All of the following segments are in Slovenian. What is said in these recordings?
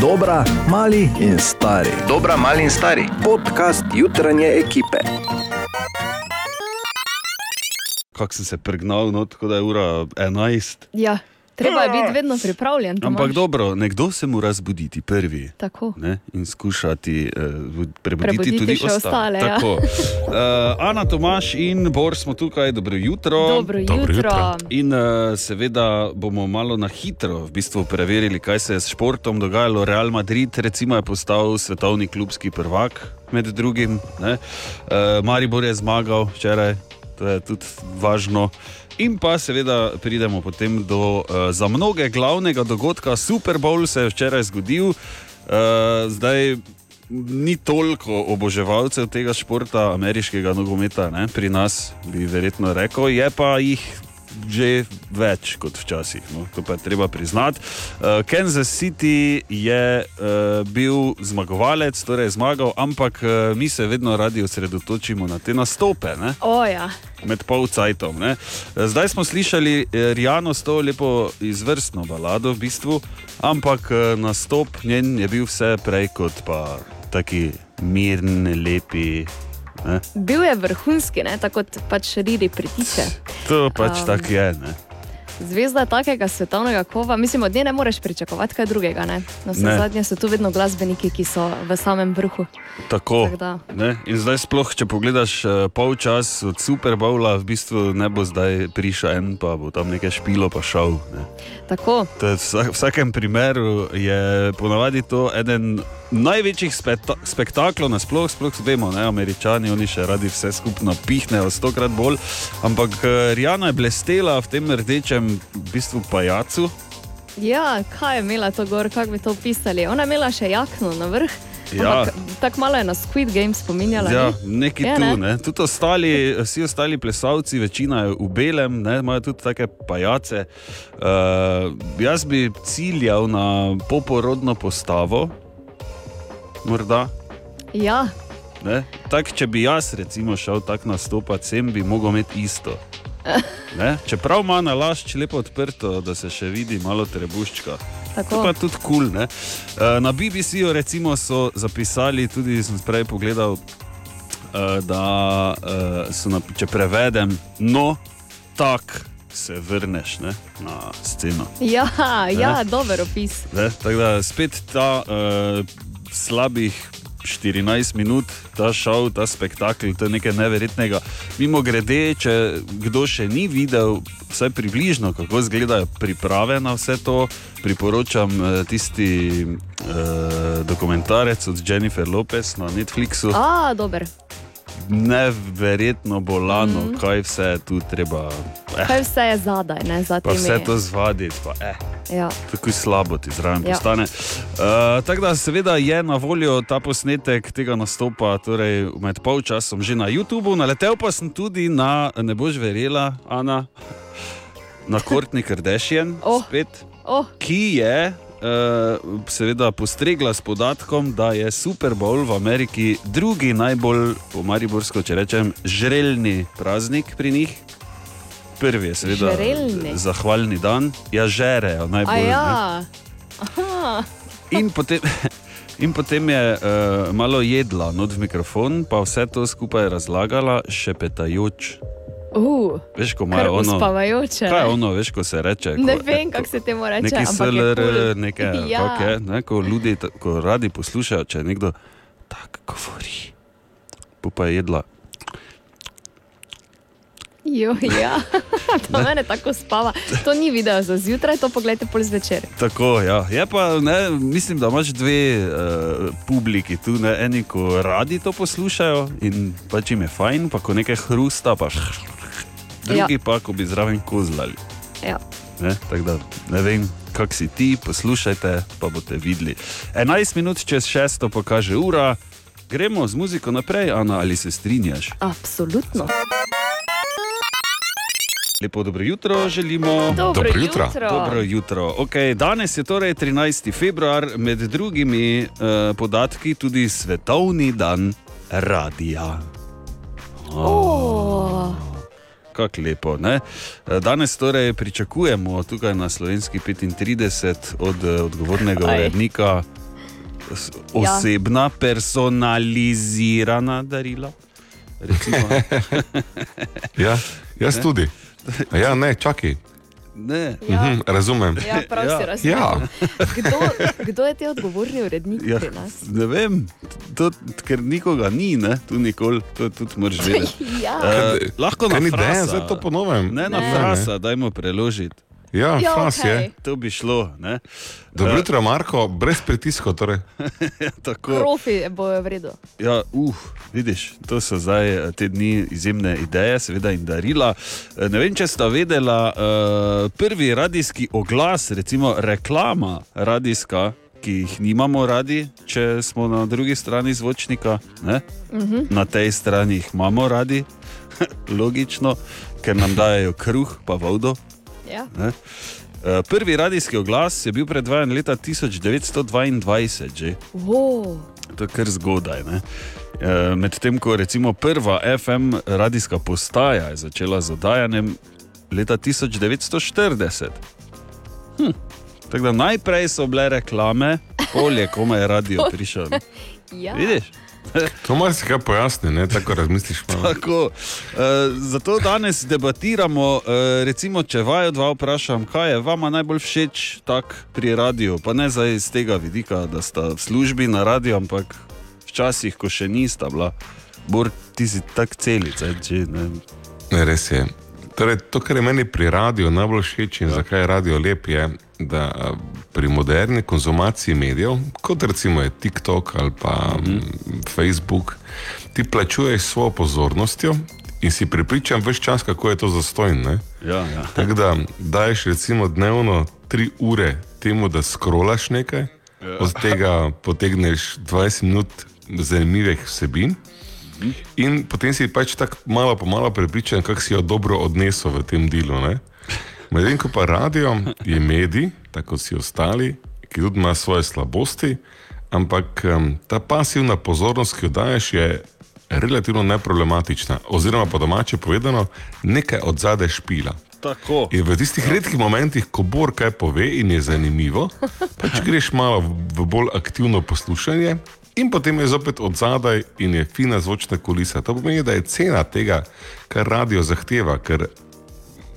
Dobra, mali in stari. Dobra, mali in stari. Podcast jutranje ekipe. Kako sem se pregnal, no, tako da je ura 11. Ja, treba je biti vedno pripravljen. Ampak Tomaž. dobro, nekdo se mora zbuditi prvi. Tako. Ne, in skušati uh, prebuditi, Prebuditi tudi še ostale, ja. Tako. Uh, Ana Tomaš in Bor smo tukaj, dobro jutro. Dobro jutro. In uh, seveda bomo malo na hitro v bistvu preverili, kaj se je s športom dogajalo. Real Madrid recimo, je postal svetovni klubski prvak, med drugim. ne. Uh, Maribor je zmagal včeraj, to je tudi važno. In pa seveda pridemo potem do uh, za mnoge glavnega dogodka. Super Bowl se je včeraj zgodil, uh, zdaj ni toliko oboževalcev tega športa, ameriškega nogometa, ne? pri nas bi verjetno rekel, je pa jih že več kot včasih. No? To pa je treba priznati. Uh, Kansas City je uh, bil zmagovalec, torej zmagal, ampak uh, mi se vedno radi osredotočimo na te nastope. Ne? O, ja. med polcajtom. ne. Zdaj smo slišali eh, Rijano s to lepo izvrstno balado, v bistvu, ampak eh, nastop njen je bil vse prej kot pa taki miren, lepi. Ne. Bil je vrhunski, ne? tako kot pač riri pritiče. To pač Um, tako je. Ne. Zvezda takega svetovnega kova, mislim, od nje ne moreš pričakovati kaj drugega. Ne? Na vse Ne. zadnje so tu vedno glasbeniki, ki so v samem vrhu. Tako. Ne? In zdaj, sploh, če pogledaš uh, polčas od Super Bowla, v bistvu ne bo zdaj prišel en, pa bo tam nekaj špilo, pa šel. Ne. Tako. V vsa- vsakem primeru je ponavadi to eden največjih speta, spektaklov, nasploh, sploh vemo, ne, američani, oni še radi vse skupno pihnejo, stokrat bolj. Ampak eh, Rijana je blestela v tem rdečem, v bistvu pajacu. Ja, kaj je imela to gor, kako bi to opisali? Ona je imela še jakno na vrh. Ja. Tako malo je na Squid Game spominjala. Ja, ni? neki Je, tu, ne? ne. Tudi ostali, vsi ostali plesalci, večina je v belem, ne, imajo tudi take pajace. Uh, jaz bi ciljal na poporodno postavo, morda. Ja, Ne? Tak, če bi jaz recimo šel tako nastopati, sem bi mogel imeti isto. Ne? Čeprav ima na lašč lepo odprto, da se še vidi malo trebuščka. Tako. pa tudi kul. Cool, na BBC-ju recimo so zapisali, tudi sem prej pogledal, eh, da eh, so, če prevedem, no, tak se vrneš ne, na sceno. Ja, ja, dober opis. Ne? Tako da spet ta uh, slabih 14 minut, ta šov, ta spektakel, to je nekaj neverjetnega. Mimo grede, če kdo še ni videl, vsaj približno, kako izgledajo priprave na vse to, priporočam eh, tisti uh, dokumentarec od Jennifer Lopez na Netflixu. A, dober. Neverjetno bolano, mm. kaj vse je tu treba. Eh, Kaj vse je zadaj, ne za pa vse to zvaditi. Pa, eh. Ja. Tako slabo ti zraven Ja. ja. postane. Uh, tako da, seveda, je na voljo ta posnetek tega nastopa, torej med polčasom že na YouTubu, naletel pa sem tudi na, ne boš verjela, Ana, na Kortni Kardashian, Oh. spet, Oh, ki je. Uh, seveda postregla s podatkom, da je Super Bowl v Ameriki drugi najbolj, po Mariborsko, če rečem, žrelni praznik pri njih. Prvi je seveda Žrelni? zahvalni dan, ja, žerejo najbolj. ja. In potem, in potem je uh, malo jedla not v mikrofon, pa vse to skupaj razlagala, šepetajoč. Uh, Veš, ko imajo ono. uspavajoče. Kaj je ono, veš, ko se reče? Ne ko, vem, kako se temu reče. Neki SLR, cool. nekaj, Ja. je, ne, ko ljudje ko radi poslušajo, če nekdo tako govori. Pa je jedla. Jo, ja. to mene tako spava. To ni video za zjutraj, to pogledajte pol zvečer. Tako, ja. Je pa, ne, mislim, da imaš dve uh, publiki tu, ne, eni, ko radi to poslušajo in pač jim je fajn, pa ko nekaj hrusta, pa drugi ja. pa, ko bi zraven kozlali. Ja. Ne, tako da ne vem, kak si ti, poslušajte, pa boste videli. 11 minut čez šesto pokaže ura, gremo z muziko naprej, Ana, ali se strinjaš? Absolutno. Lepo dobro jutro želimo. Dobro, Dobro jutro. jutro. Dobro jutro. Okay, danes je torej 13. februar, med drugimi uh, podatki tudi svetovni dan radija. Oh. Kako lepo. Ne? Danes torej pričakujemo tukaj na slovenski 35 od eh, odgovornega urednika Ja. osebna, personalizirana darila. Recimo, Ja, jaz tudi. A Ja, ne, čakaj. ne, Ja, Mhm, razumem. ja prav Ja. si razumel. Ja. Kdo, kdo je ti odgovorni urednik ja, pri nas? ne vem, to, ker nikoga ni, ne, tu nikoli, to tudi moraš vedeti. Ja. Uh, lahko na dejan, frasa. zdaj to ponovim. Ne na Ne. frasa, dajmo preložiti. Ja, Ja, fras je. okej. To bi šlo. Ne? Dobro jutro, Marko, brez pritiska. Torej. Ja, tako. Profi bojo v redu. Ja, uh, vidiš, to so zdaj eh, te dni izjemne ideje, seveda in darila. Eh, Ne vem, če sta vedela, uh, prvi radijski oglas, recimo reklama radijska, ki jih nimamo radi, če smo na drugi strani zvočnika, ne? na tej strani jih imamo radi, logično, ker nam dajo kruh pa vodo. Ja. Ne? Eh, Prvi radijski oglas je bil predvajan leta 1922, že. Wow. To je kar zgodaj. ne. Eh, Medtem ko recimo prva FM radijska postaja je začela z oddajanjem leta 1940. Hm. Tako da najprej so bile reklame, polje, koma je radio prišel. Ja. Vidiš? To mar si kaj pojasni, ne tako razmisliš. Tako, uh, zato danes debatiramo. Uh, recimo, če vaju dva vprašam, kaj je vama najbolj všeč tak pri radiju, pa ne zdaj iz tega vidika, da sta v službi na radiju, ampak včasih, ko še nista bila, bor ti si tak celica. Če, ne, Ne, res je. Torej, to, kar je meni pri radiju najbolj všeč in ja. zakaj je radio lep, je, da a, pri moderni konzumaciji medijev, kot recimo je TikTok ali pa -hmm. Facebook, ti plačuješ svojo pozornostjo in si pripričan več čas, kako je to zastojno. ja, ja. Tako da daješ recimo dnevno tri ure temu, da skrolaš nekaj, ja. od tega potegneš 20 minut zanimivih vsebin. In potem si pač tako malo po malo prepričan, kako si jo dobro odnesel v tem delu. ne. Medtem ko pa radio je medij, tako kot vsi ostali, ki tudi ima svoje slabosti, ampak um, ta pasivna pozornost, ki jo daješ, je relativno neproblematična. Oziroma, po domače povedano, nekaj od zadaj špila. Tako. In v tistih redkih momentih, ko Bor kaj pove in je zanimivo, pač greš malo v, v bolj aktivno poslušanje. In potem je zopet od zadaj in je fina zvočna kulisa. To pomeni, da je cena tega, kar radio zahteva, ker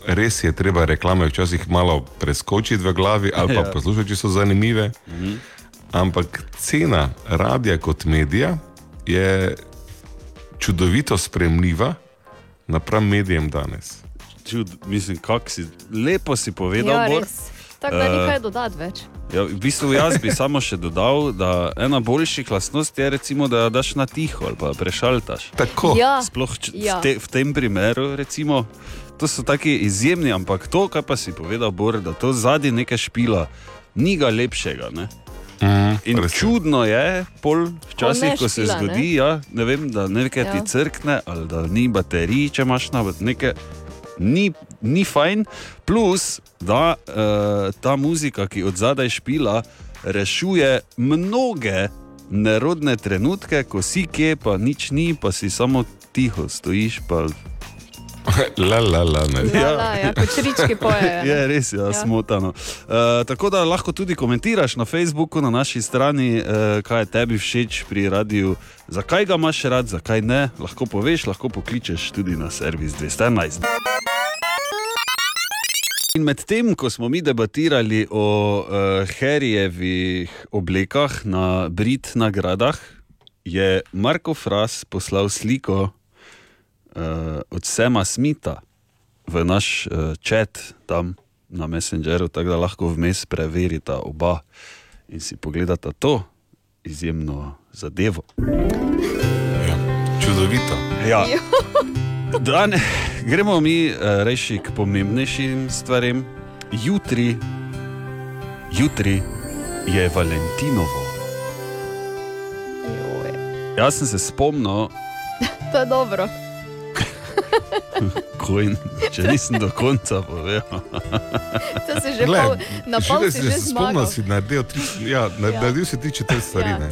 res je treba reklame včasih malo preskočiti v glavi ali pa Ja. poslušati, če so zanimive. Ampak cena radia kot medija je čudovito spremljiva napram medijem danes. Čud, mislim, kako si lepo si povedal, Ja, Bor. res. Tako da ni Eh, kaj dodati več. Ja, v bistvu jaz bi samo še dodal, da ena boljših lastnosti je, recimo, da daš na tiho ali pa prešaltaš. Tako. Ja. Sploh če, Ja. v, te, v tem primeru, recimo, to so taki izjemni, ampak to, kar pa si povedal, Bor, da to zadnji nekaj špila, ni ga lepšega. Ne? Mm, In je. čudno je, pol, včasih, ne ko se špila, ne? zgodi, ja, ne vem, da nekaj ti Ja. crkne ali da ni baterij, če imaš na nekaj. Ni, ni fajn, plus da uh, ta muzika, ki od zadaj špila, rešuje mnoge nerodne trenutke, ko si kje, pa nič ni, pa si samo tiho stojiš. Pa, La, la, la, ne. Ja, ja, ja kot črički pojejo. je res, ja, Ja. smotano. Uh, tako da lahko tudi komentiraš na Facebooku, na naši strani, uh, kaj je tebi všeč pri radiju, zakaj ga imaš rad, zakaj ne. Lahko poveš, lahko pokličeš tudi na servis 211. In medtem, ko smo mi debatirali o uh, Harryjevih oblekah na Brit nagradah, je Marko Fras poslal sliko uh, od Sema Smita v naš uh, čat tam na Messengeru, tako da lahko vmes preverita oba in si pogledata to izjemno zadevo. Ja, čudovito. Ja. Dan, gremo mi uh, reči k pomembnejšim stvarem. Jutri, jutri je Valentinovo. Joj, Jaz sem se spomnil, To je dobro. Bitcoin, če nisem do konca povedal. To si že pol, na pol si že spomnil, zmagal. si naredil, tri, ja, Ja. naredil si ti četrt stvari. Ja, ne.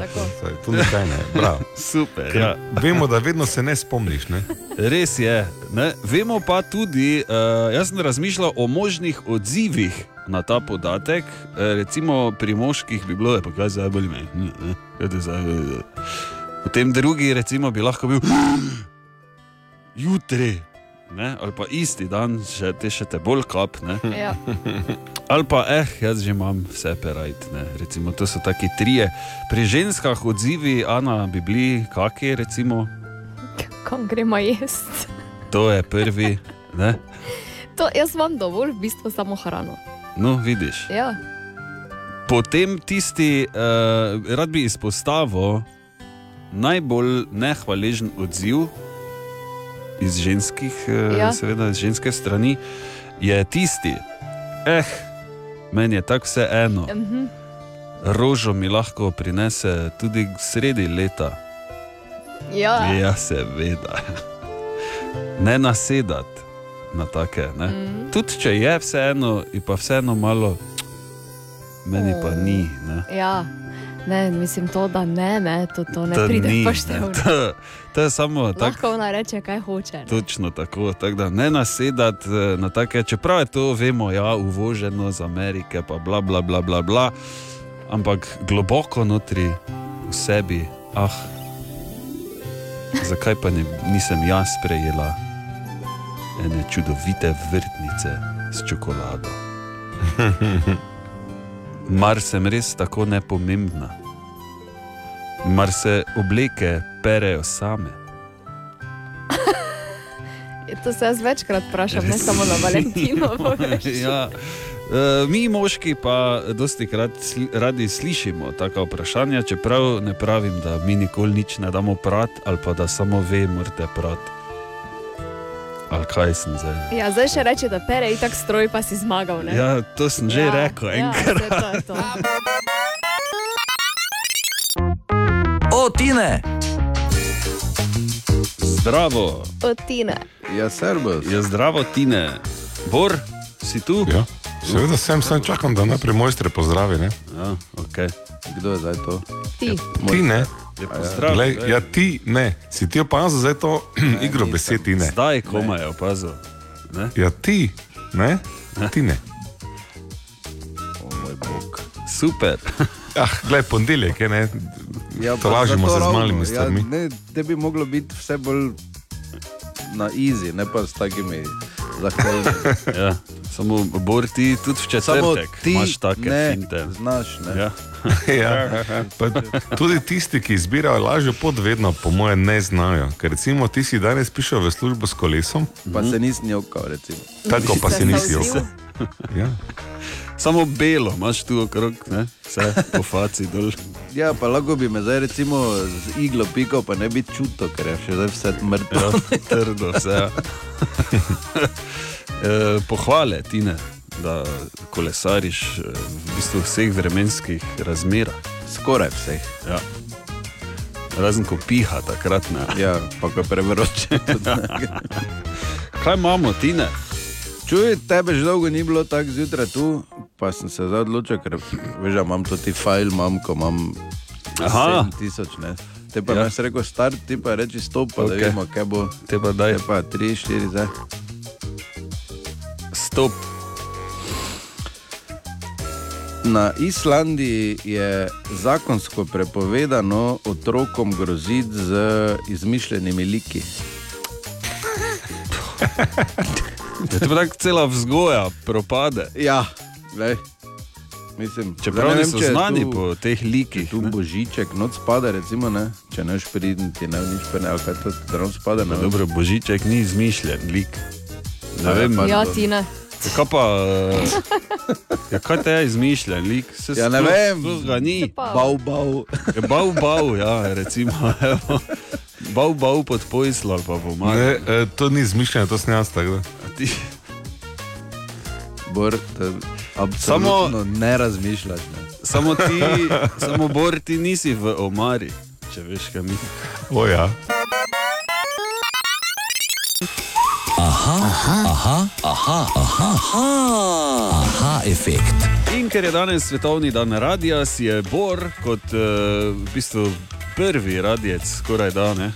To ni kaj ne. Bravo. Super. Ker Ja. Vemo, da vedno se ne spomniš. Ne? Res je. Ne? Vemo pa tudi, uh, jaz sem razmišljal o možnih odzivih na ta podatek. Uh, recimo pri moških bi bilo, "E, pa kaj zdaj bolj me. eh." Potem drugi recimo, bi lahko bil jutri. Ne? Ali pa isti dan, še te še te bolj kap. Ne? Ja. Ali pa, eh, jaz že imam vse perajt. Recimo, to so taki trije. Pri ženskah odzivi, Ana, bi bili kaki, recimo, Kam gremo jesti? to je prvi. Ne? To, jaz imam dovolj, v bistvu samo hrano. No, vidiš. Ja. Potem tisti, uh, rad bi izpostavil najbolj nehvaležen odziv iz ženskih, uh, Ja. seveda iz ženske strani, je tisti, eh, meni je tako vse eno. Mhm. Rožo mi lahko prinese tudi sredi leta. Ja. Ja, seveda. Ne nasedati na take. Ne? Mhm. Tudi če je vseeno, je pa vseeno malo, meni pa ni. Ne? ja. Ne, mislim to, da ne, ne to, to ne To pride v poštev. ne. To, je samo tako. Lahko ona reče, kaj hoče. ne. Točno tako, tak da ne nasedati eh, na take, čeprav je to, vemo, ja, uvoženo z Amerike, pa bla, bla, bla, bla, bla ampak globoko notri v sebi, ah, zakaj pa ne, nisem jaz prejela ene čudovite vrtnice s čokolado. Mar sem res tako nepomembna, mar se obleke perejo same. To se jaz večkrat vprašam, ne samo na Valentinovo. veš. ja. E, mi, moški, pa dosti krat sli, radi slišimo taka vprašanja, čeprav ne pravim, da mi nikoli nič ne damo prat, ali pa da samo ve, morate prat. Ali kaj sem zdaj? Ja, zdaj še reče, da pere in tako stroj, pa si zmagal. Ne? Ja, to sem že Ja, rekel ja, enkrat. saj to je to. O, Tine! Zdravo, Otine. Ja, servus. je zdravo, Tine. Bor, si tu? Ja. Seveda sem, sem čakam, da najprej mojstre pozdravi. Ne? Ja, okay. Kdo je zdaj to? Ti. Ti ne. Lepo zdrav. Glej, ja, ti ne. Si ti opazil zdaj to igro nisem. besed, ti ne. Zdaj komaj opazil. Ne? Ja, ti ne. Ti ne. O moj bog. Super. Ah, glej, ponedeljek je ne. Ja, To pa lažemo zato se z ravno, malimi stvarmi. Ja, ne, te bi moglo biti vse bolj na easy, ne pa s takimi zahtevami. Ja. Samo bor ti tudi v Samo četrtek ti imaš take ne finte. znaš. Ne? Ja. Ja. Pa Tudi tisti, ki izbirajo lažjo pot, vedno, po moje, ne znajo. Ker recimo ti si danes prišel v službo s kolesom, Pa se nisi njokal, recimo. tako pa Se si nisi zavzel. jokal. Ja. Samo belo imaš tu okrog, ne? vse po faci dol. Ja, pa lahko bi me zdaj recimo z iglo pikal, pa ne bi čutil, ker je še zdaj vse mrtvo. Ja, trdo vse. Ja. e, pohvale, Tine, da kolesariš eh, v bistvu vseh vremenskih razmerah. Skoraj vseh. Ja. Razen ko piha, takrat ne. Ja, pa ko prevroče. Kaj imamo, Tine? Čuj, tebe že dolgo ni bilo tako zjutraj tu, pa sem se zdaj odločil, ker veš, da imam tudi file, imam, ko imam Aha. 7000, ne. Te pa Ja. jaz rekel, start, ti pa reči stop, pa okay. da vidimo, kaj bo. Te pa daj, Te pa 3, 4, zdaj. stop. Na Islandiji je zakonsko prepovedano otrokom groziti z izmišljenimi liki. Ja, te pa tako cela vzgoja propade. Ja, glej. Mislim, Čeprav ne niso vem, če je znani tu- po teh likih. Tu ne. božiček, noč spada, recimo, ne? če ne nič pene, ali kaj to zdrav spada. Pa Ne, Dobro, božiček ni izmišljen lik. Ne Ja, vem, pa- Ja, Pardon. Tina. Ja, Kaj pa, ja, kaj te je izmišljen lik? Se Ja, ne sploh- vem. sploh ga ni. Bau, bau. Je Bau, bau, ja, recimo. evo. Bau, bau pod pojslo ali pa pomaga. Ne, eh, to ni izmišljeno, to tako da. Ti, Bor, to absolutno Samo... ne razmišljaš. Ne. samo ti, samo bor, ti nisi v omari, če veš, kaj mi. O ja. Aha, aha, aha, aha, aha, aha, efekt. In ker je danes svetovni dan radia, si je Bor kot uh, v bistvu prvi radijec, skoraj da ne.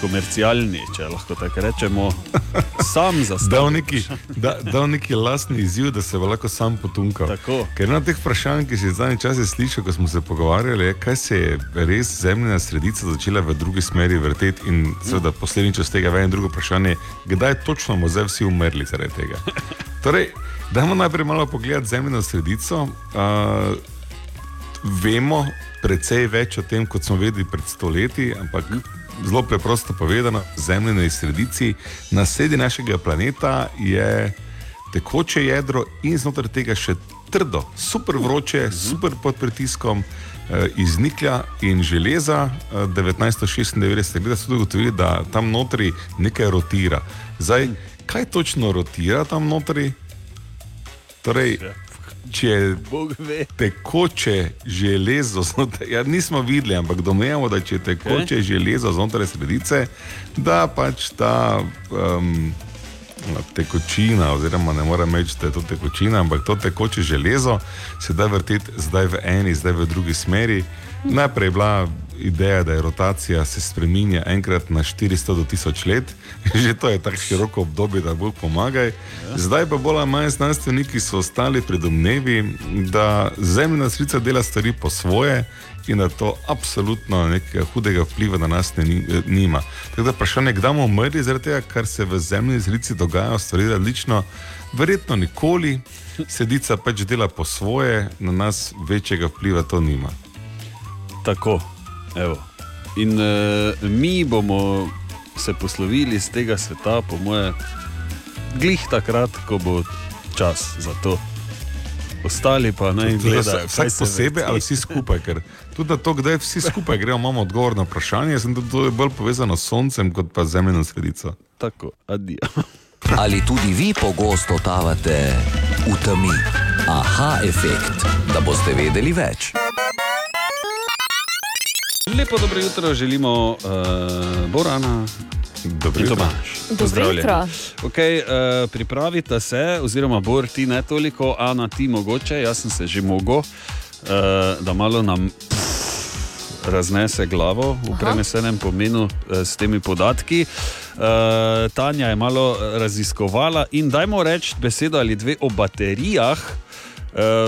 Komercialni, če lahko tako rečemo, sam Dal zastavljen. neki, da, dal neki lastni izziv, da se bo lahko sam potunkal. Tako. Ker ena teh vprašanj, ki si jih zadnji čas slišal, ko smo se pogovarjali, je, kaj se je res zemljina sredica začela v drugi smeri vrteti in seveda posledično z tega ven drugo vprašanje, kdaj točno bomo zdaj vsi umrli zaradi tega. Torej, dajmo najprej malo pogledati zemljino sredico. Uh, vemo precej več o tem, kot smo vedeli pred stoletji, ampak zelo preprosto povedano, zemljina sredici na sredi našega planeta je tekoče jedro in znotraj tega še trdo, super vroče, super pod pritiskom. eh, Iz niklja in železa eh, 1996, gre so tudi ugotovili, da tam notri nekaj rotira. Zdaj, kaj točno rotira tam notri? Torej, če tekoče železo znotraj, ja, nismo videli, ampak domnevamo, da če tekoče okay. železo znotraj sredice, da pač ta um, tekočina, oziroma ne morem reči, da je to tekočina, ampak to tekoče železo se da vrteti zdaj v eni, zdaj v drugi smeri. Najprej je bila ideja, da je rotacija se spremenja enkrat na 400 do 1000 let, že to je tako široko obdobje, da Bog pomagaj. Zdaj pa bolj ali manj znanstveniki so ostali pri domnevi, da zemljina srca dela stvari po svoje in da to absolutno nekega hudega vpliva na nas ne, eh, nima. Tako da vprašanje, kdaj bomo umrli zaradi tega, kar se v zemljini srci dogaja, stvari različno, verjetno nikoli. Sedica pač dela po svoje, na nas večjega vpliva to nima. Tako, evo. In uh, mi bomo se poslovili iz tega sveta, po moje, glih takrat, ko bo čas za to. Ostali pa naj Tudi gledajo, vsak- posebej ali vsi skupaj, ker tudi na to, kdaj vsi skupaj gremo, imamo odgovor na vprašanje. Jaz sem tudi to je bolj povezano s soncem, kot pa z zemljino sredico. Tako, adijo. Ali tudi vi pogosto totavate v temi? Aha, efekt, da boste vedeli več. Lepo dobro jutro želimo uh, Borana Dobro jutro. Dobro jutro. Okay, uh, pripravite se, oziroma Bor, ti ne toliko, Ana, ti mogoče, jaz sem se že mogel, uh, da malo nam pff, raznese glavo v Aha. prenesenem pomenu uh, s temi podatki. Uh, Tanja je malo raziskovala in dajmo reči besedo ali dve o baterijah. Uh,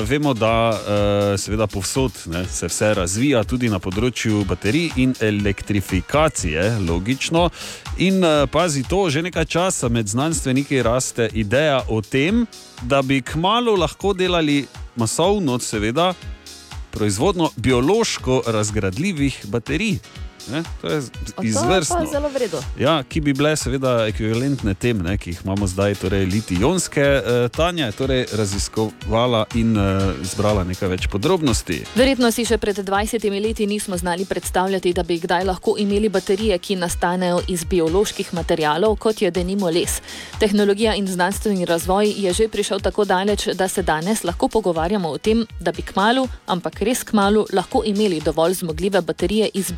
vemo, da uh, seveda povsod ne, se vse razvija, tudi na področju baterij in elektrifikacije, logično. In uh, pazi to, že nekaj časa med znanstveniki raste ideja o tem, da bi kmalo lahko delali masovno, seveda, proizvodno biološko razgradljivih baterij. Ne, to je To izvrstno. pa zelo vredno. Ja, ki bi bile seveda ekvivalentne tem, ne, ki jih imamo zdaj, torej litijonske. E, Tanja je torej raziskovala in e, zbrala nekaj več podrobnosti. Verjetno si še pred 20 leti nismo znali predstavljati, da bi kdaj lahko imeli baterije, ki nastanejo iz bioloških materialov, kot je denimo les. Tehnologija in znanstveni razvoj je že prišel tako daleč, da se danes lahko pogovarjamo o tem, da bi kmalo, ampak res kmalo, lahko imeli dovolj zmogljive baterije iz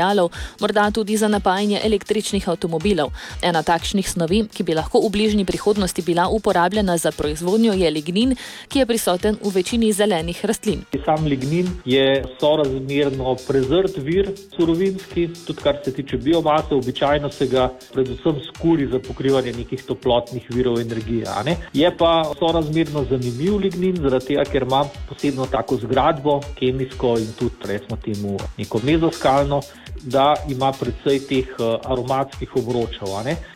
biomaterialov, morda tudi za napajanje električnih avtomobilov. Ena takšnih snovi, ki bi lahko v bližnji prihodnosti bila uporabljena za proizvodnjo, je lignin, ki je prisoten v večini zelenih rastlin. Sam lignin je sorazmerno prezrt vir surovinski, tudi kar se tiče biomase, običajno se ga predvsem skuri za pokrivanje nekih toplotnih virov energije. ne. Je pa sorazmerno zanimiv lignin, zaradi tega, ker ima posebno tako zgradbo, kemijsko in tudi recimo temu neko mezoskalno. Da ima predvsej teh eh, aromatskih obročev,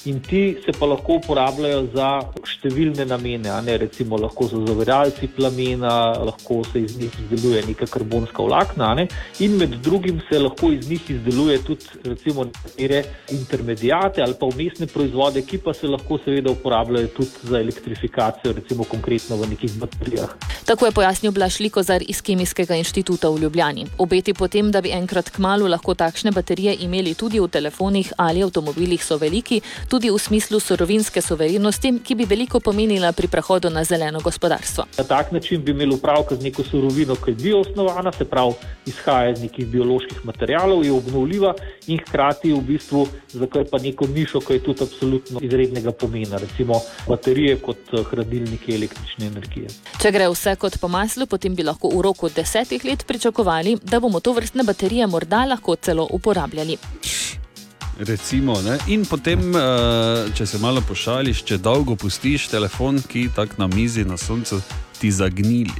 in ti se pa lahko uporabljajo za številne namene, recimo lahko so zaviralci plamena, lahko se iz njih izdeluje neka karbonska vlakna, ne. in med drugim se lahko iz njih izdeluje tudi recimo nekatere intermedijate ali pa umestne proizvode, ki pa se lahko seveda uporabljajo tudi za elektrifikacijo, recimo konkretno v nekih baterijah. Tako je pojasnil Blaž Likozar iz Kemijskega inštituta v Ljubljani. Obeti potem, da bi enkrat k malu lahko takšne baterije imeli tudi v telefonih ali avtomobilih, so veliki, tudi v smislu sorovinske soverenosti, ki bi veliko pomenila pri prehodu na zeleno gospodarstvo. Na tak način bi imeli upravka z neko surovino, ki je bioosnovana, se pravi, izhaja iz nekih bioloških materijalov, je obnovljiva in hkrati v bistvu zakrpa neko nišo, ki je tudi absolutno izrednega pomena, recimo baterije kot eh, hradilniki električne energije. Če gre vse kot po maslu, potem bi lahko v roku desetih let pričakovali, da bomo to vrstne baterije morda lahko celo uporabljali. Recimo, ne? in potem, eh, če se malo pošališ, če dolgo pustiš telefon, ki tako na mizi na soncu, ti zagnili.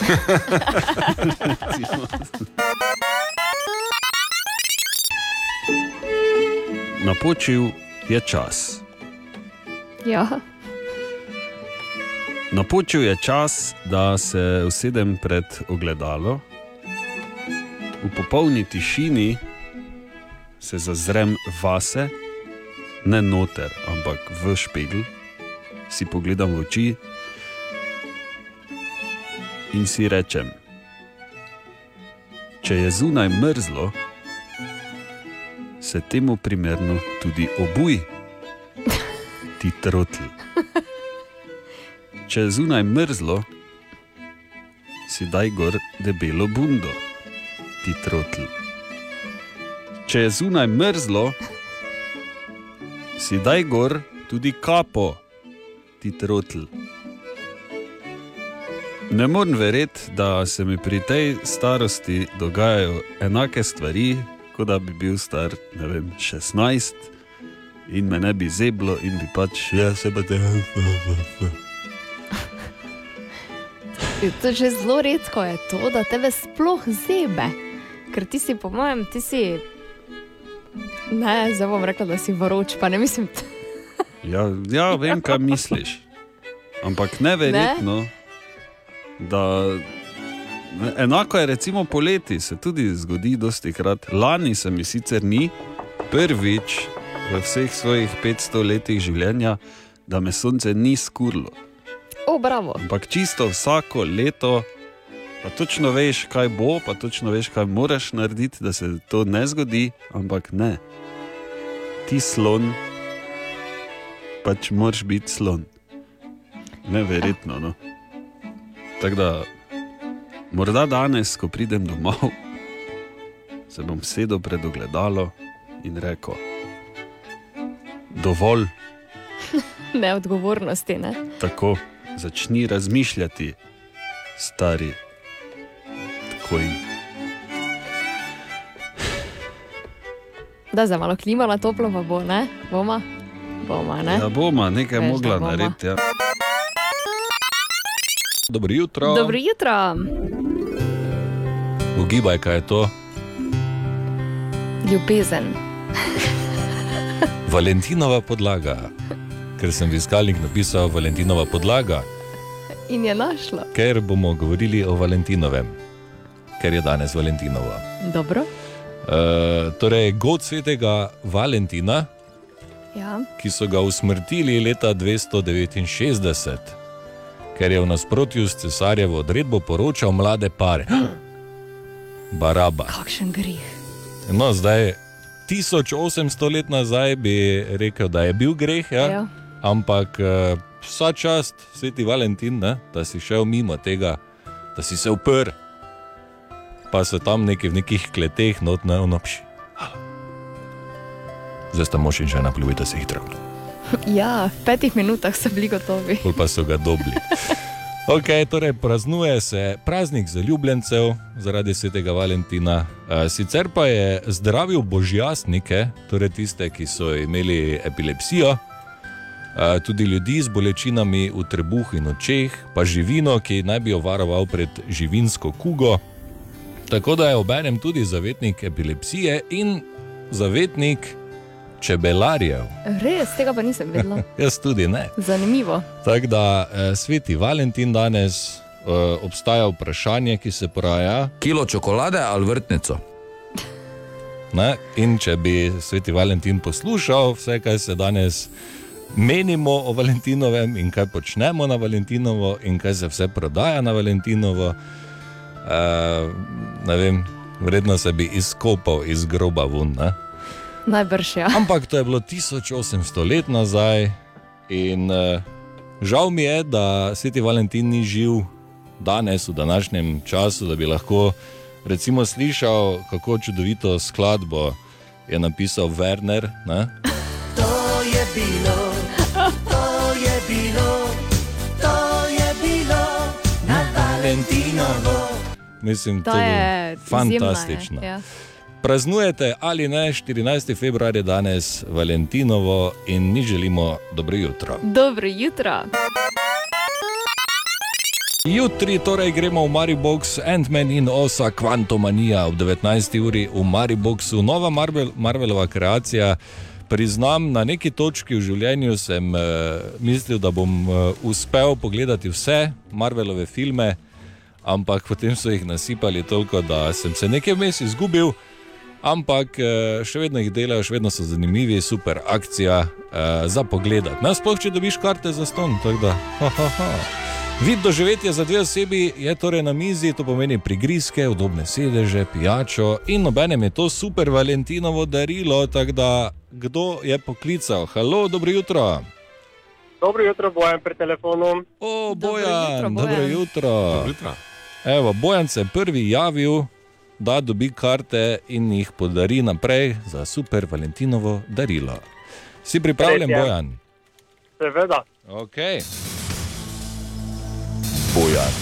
Napočil je čas. Ja. Napočil je čas, da se usedem pred ogledalo, v popolni tišini se zazrem vase, ne noter, ampak v špegel, si pogledam v oči in si rečem: Če je zunaj mrzlo, se temu primerno tudi obuj, ti trotl. Če je zunaj mrzlo, si daj gor debelo bundo, ti trotl. Če je zunaj mrzlo, si daj gor tudi kapo, ti trotl. Ne morem verjeti, da se mi pri tej starosti dogajajo enake stvari, kot da bi bil star ne vem, 16 in me ne bi zeblo in bi pač, ja, se pa te. To je že zelo redko, je to, da tebe sploh zebe. Ker ti si, po mojem, ti si. Ne, zdaj bom rekla, da si vroč, pa ne mislim. Ja, ja, vem, kaj misliš. Ampak neverjetno, ne? da enako je recimo poleti, se tudi zgodi dosti krat. Lani se mi sicer ni prvič v vseh svojih 500 letih življenja, da me sonce ni skurlo. O, bravo. Ampak čisto vsako leto, pa točno veš, kaj bo, pa točno veš, kaj moraš narediti, da se to ne zgodi, ampak ne. Ti slon, pač moraš biti slon. Neverjetno. No. Tako da, morda danes, ko pridem domov, se bom sedel pred ogledalo in rekel: Dovolj, Neodgovornosti, ne? tako začni razmišljati, stari. Tako in Da za malo klima na toplo pa bo, ne? Boma, boma, ne? Ja, bomo nekaj Veš, mogla bova. narediti. Ja. Dobro jutro. Dobro jutro. Ugibaj, kaj je to. Ljubezen. Valentinova podlaga. Ker sem v iskalnik napisal Valentinova podlaga, In je našla. ker bomo govorili o Valentinovem, ker je danes Valentinovo. Dobro. E, torej, god svetega Valentina, Ja. ki so ga usmrtili leta 269, ker je v nasprotju s cesarjevo odredbo poročal mlade pare. Baraba. Kakšen grih. No, zdaj, 1800 let nazaj bi rekel, da je bil greh, ja? Ja. ampak eh, vsa čast, sveti Valentin, ne? da si šel mimo tega, da si se uprl, pa so tam neki v nekih kleteh, not ne onopši. Zdaj sta mož in žena pljuvita se hitro, Ja, v petih minutah so bili gotovi. pol pa so ga dobili. Okay, torej praznuje se praznik zaljubljencev zaradi svetega Valentina. Sicer pa je zdravil božjasnike, torej tiste, ki so imeli epilepsijo, tudi ljudi z bolečinami v trebuhu in očeh, pa živino, ki naj bi jo varoval pred živinsko kugo. Tako da je obenem tudi zavetnik epilepsije in zavetnik čebelarjev. Res, tega pa nisem vedela. Jaz tudi ne. Zanimivo. Tako da eh, sveti Valentin danes eh, obstaja vprašanje, ki se poraja. Kilo čokolade ali vrtnico? Ne? In če bi sveti Valentin poslušal vse, kar se danes menimo o Valentinovem in kaj počnemo na Valentinovo, in kaj se vse prodaja na Valentinovo. Uh, ne vem, vredno se bi izkopal iz groba ven. Ne? Najbrž ja. Ampak to je bilo 1800 let nazaj in uh, žal mi je, da Sveti Valentin ni živ danes, v današnjem času, da bi lahko recimo slišal, kako čudovito skladbo je napisal Werner. Ne? To je bilo, to je bilo, to je bilo na Valentinovo. Mislim, To to je je fantastično. izjemno, je, ja. Praznujete ali ne, 14. februar je danes Valentinovo in mi želimo dobro jutro. Dobro jutro. Jutri torej gremo v Maribox, Ant-Man in Osa Quantumania ob 19. uri v Mariboxu, nova Marvel, Marvelova kreacija. Priznam, na neki točki v življenju sem uh, mislil, da bom uh, uspel pogledati vse Marvelove filme, ampak potem so jih nasipali toliko, da sem se nekaj vmes izgubil. Ampak eh, še vedno jih delajo, še vedno so zanimivi, super akcija uh, za pogled. Nasploh, če dobiš karte za ston, tako da. Ha, ha, ha. Vid doživetje za dve osebi je torej na mizi, to pomeni prigrizke, udobne sedeže, pijačo in obenem je to super Valentinovo darilo. Tako da, kdo je poklical? Halo, dobro jutro. Dobro jutro, bojem pri telefonu. O, Dobro Bojan, jutro, dobro Bojan. jutro. Dobro jutro. Evo, Bojan se je prvi javil, da dobi karte in jih podari naprej za super Valentinovo darilo. Si pripravljen, Res je. Bojan? Seveda. Okay. Bojan.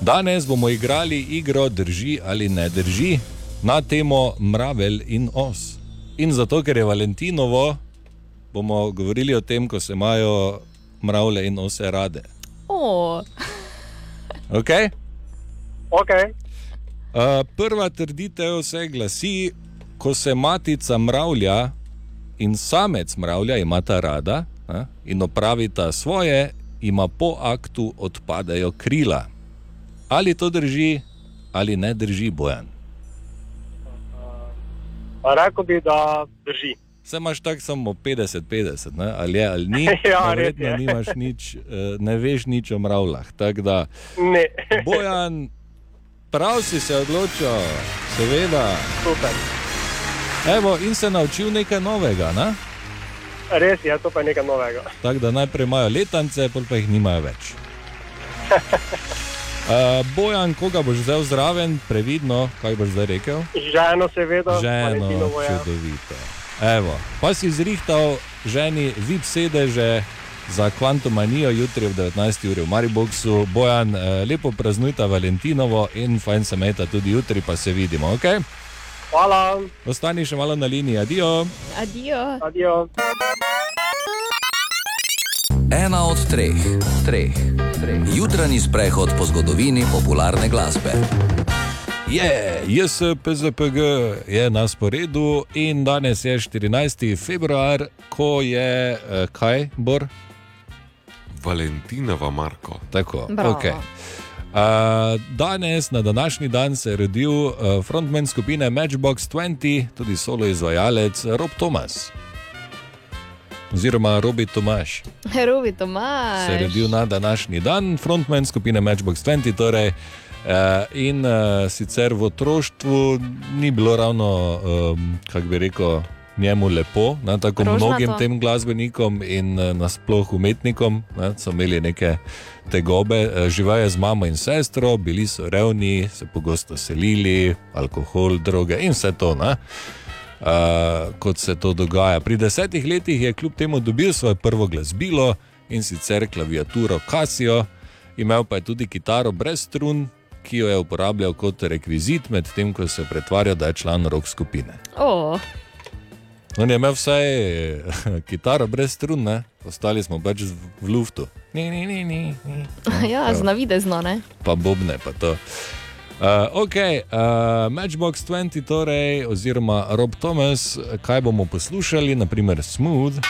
Danes bomo igrali igro Drži ali ne drži na temo Mravelj in os. In zato, ker je Valentinovo, bomo govorili o tem, ko se imajo mravlje in ose rade. O, Okay? Ok, Uh, prva trditev se glasi, ko se matica mravlja in samec mravlja imata rada a, in opravita svoje, ima po aktu odpadajo krila. Ali to drži, ali ne drži, bojan. pa rekel bi, da drži. Se imaš tako samo 50-50, ne? ali je ali ni. Ja, verjetno je. nimaš nič, eh, ne veš nič o mravljah. Da, Ne, bojan, prav si se odločil, seveda. super. Evo, in se naučil nekaj novega. Ne? Res je, to pa je nekaj novega. Tako da najprej imajo letance, pa jih nimajo več. Uh, Bojan, koga boš vzel zraven, previdno, kaj boš zdaj rekel? Ženo, seveda, Ženo, je. čudovito. Evo, pa si zrihtal ženi vip sedeže za kvantumanijo jutri ob 19. uri v Mariboku. Bojan, eh, lepo praznujta Valentinovo in fajn se meta tudi jutri, pa se vidimo, ok? Hvala, Ostani še malo na liniji, adijo. adijo. adijo. Ena od treh, treh, treh. Jutranji sprehod po zgodovini popularne glasbe. Je, JSPZPG je na sporedu in danes je 14. februar, ko je eh, kaj, Bor? Valentinova Marko. Tako, Bravo. okay. Uh, danes, na današnji dan, se je rodil uh, frontman skupine Matchbox 20, tudi solo izvajalec Rob Thomas. Oziroma Robi Tomaš Herovi Tomaš. se je rodil na današnji dan, frontman skupine Matchbox 20. Torej, uh, in uh, sicer v otroštvu ni bilo ravno, um, kako bi rekel, njemu lepo, ne, tako Rožnato. mnogim tem glasbenikom in uh, nasploh umetnikom, ne, so imeli neke tegobe. Uh, Živel je z mamo in sestro, bili so revni, se pogosto selili, alkohol, droge in vse to. Ne. Uh, kot se to dogaja. Pri desetih letih je kljub temu dobil svoje prvo glasbilo in sicer klaviaturo Casio, imel pa je tudi kitaro brez strun, ki jo je uporabljal kot rekvizit, medtem ko se je pretvarjal, da je član rock skupine. O, On je imel vsaj kitaro brez strun, ne? ostali smo pač v luftu. Ni, ni, ni, ni, ni. ja, znavidezno, ne? pa bobne, pa to. Uh, ok, uh, Matchbox 20, torej, oziroma Rob Thomas, kaj bomo poslušali, naprimer Smooth.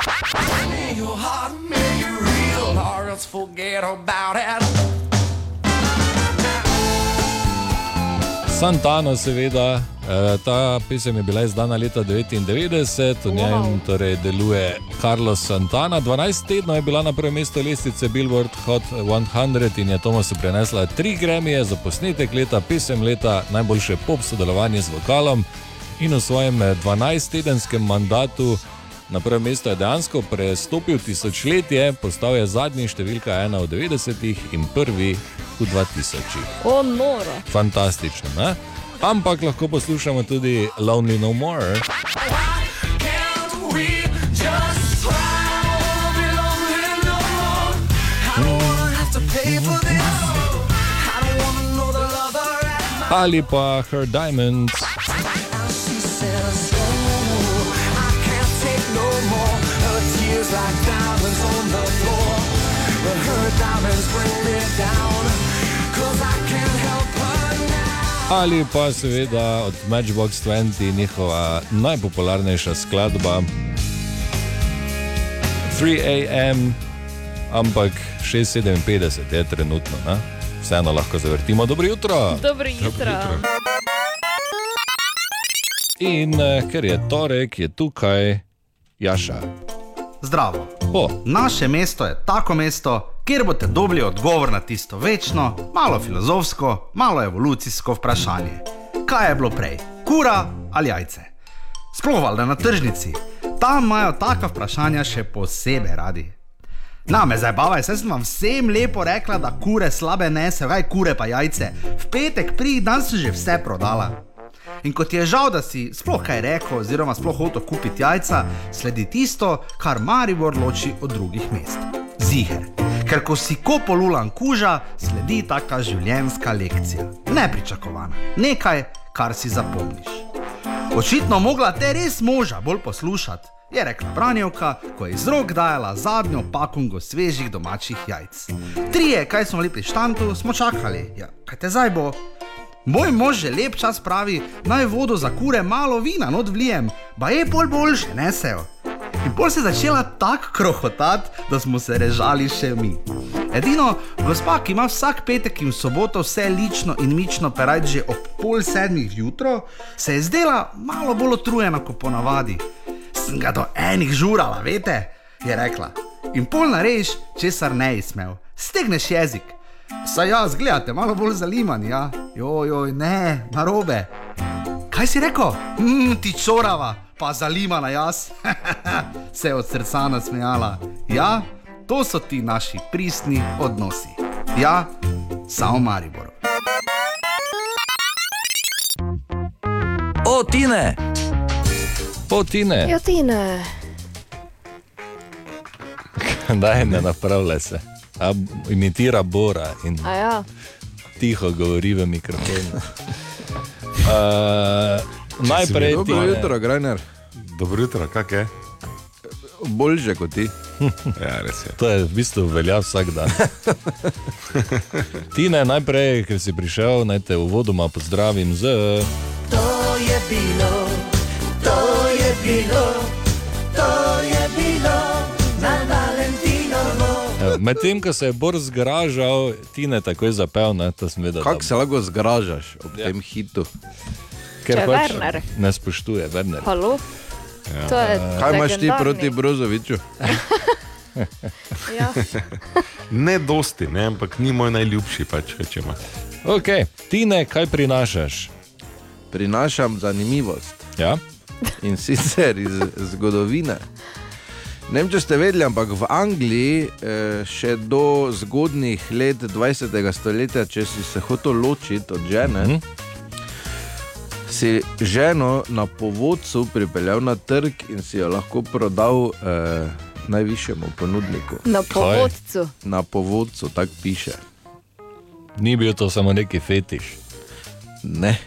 Santano, seveda, Eh, Ta pesem je bila izdana leta 1999, v njem Wow. torej deluje Carlos Santana. 12 tednov je bila na prvem mestu lestvice Billboard Hot 100 in je Tomasu prenesla tri gremije za posnetek leta, pesem leta, najboljše pop sodelovanje z vokalom in v svojem eh, 12-tedenskem mandatu. Na prvem mestu je dejansko prestopil tisočletje, postal je zadnji številka ena v 90-ih in prvi v 2000-ih. O, noro. Fantastično, ne? Ampak lahko poslušamo tudi Lonely No More. Ali pa Her Diamonds. Ali pa seveda od Matchbox 20 njihova najpopularnejša skladba 3AM, ampak 657 je trenutno, ne? vseeno lahko zavrtimo. Dobro jutro! Dobro jutro. In eh, ker je torek, je tukaj Jaša. Zdravo. O. Naše mesto je tako mesto, kjer boste dobili odgovor na tisto večno, malo filozofsko, malo evolucijsko vprašanje. Kaj je bilo prej, kura ali jajce? Sploh valjda na tržnici. Tam imajo taka vprašanja še posebej radi. Na me zabavaj, saj sem vam vsem lepo rekla, da kure slabe nese, kaj kure pa jajce. V petek pridi, dan sem že vse prodala. In kot je žal, da si sploh kaj rekel, oziroma sploh hotel kupiti jajca, sledi tisto, kar Maribor loči od drugih mest. Ziger. Ker ko si kopolulan kuža, sledi taka življenjska lekcija. Nepričakovana. Nekaj, kar si zapomniš. Očitno mogla te res moža bolj poslušati, je rekla Branjevka, ko je iz rok dajala zadnjo pakungo svežih domačih jajc. Trije, kaj smo pri štantu, smo čakali. Ja, kaj te zdaj bo? Moj mož že lep čas pravi, naj vodo za kure malo vina not vlijem, pa je pol boljše, nesejo. In pol se je začela tako krohotati, da smo se režali še mi. Edino, gospa, ki ima vsak petek in soboto vse lično in mično perajt že ob pol sedmih jutro, se je zdela malo bolj utrujena kot ponavadi. Sem ga do enih žurala, veste, je rekla. In pol nareš, česar ne izmel. Stegneš jezik. Saj jaz, gledate, malo bolj zaliman, ja. Joj, ne, narobe. Kaj si rekel? Mm, ti čorava, pa zalimana jaz. Se je od srca nasmejala. Ja, to so ti naši pristni odnosi. Ja, samo Maribor. O, Tine! O, Tine! Ja, ti ne. Daj, ne napravlja se. A, imitira Bora in A ja. tiho govori v mikrofon. Uh, najprej Dobro Tine. jutro, Grajner. Dobro jutro, kak je? Boljše kot ti. Ja, res je. To je v bistvu velja vsak dan. Tine, najprej, ker si prišel, naj te uvodoma pozdravim z. To je bilo, to je bilo, to je bilo na Valentinovo. Evo, Medtem, ko se je Bor zgražal, Tine takoj zapel, ne, to sem vedel. Kako se lahko zgražaš ob ja. tem hitu? Ker Če pač Werner. ne spoštuje, Werner. Halo? To je Kaj imaš ti legendarni. proti Brozoviču? Ja. Ne dosti, ne, ampak ni moj najljubši, pač rečemo. Ok, Tine, kaj prinašaš? Prinašam zanimivost. Ja? In sicer iz zgodovine. Ne vem, če ste vedeli, ampak v Angliji eh, še do zgodnih let 20. stoletja, če si se hotel ločiti od žene, mm -hmm. Si ženo na povodcu pripeljal na trg in si jo lahko prodal eh, najvišjemu ponudniku. Na povodcu. Na povodcu, tako piše. Ni bil to samo neki fetiš. Ne.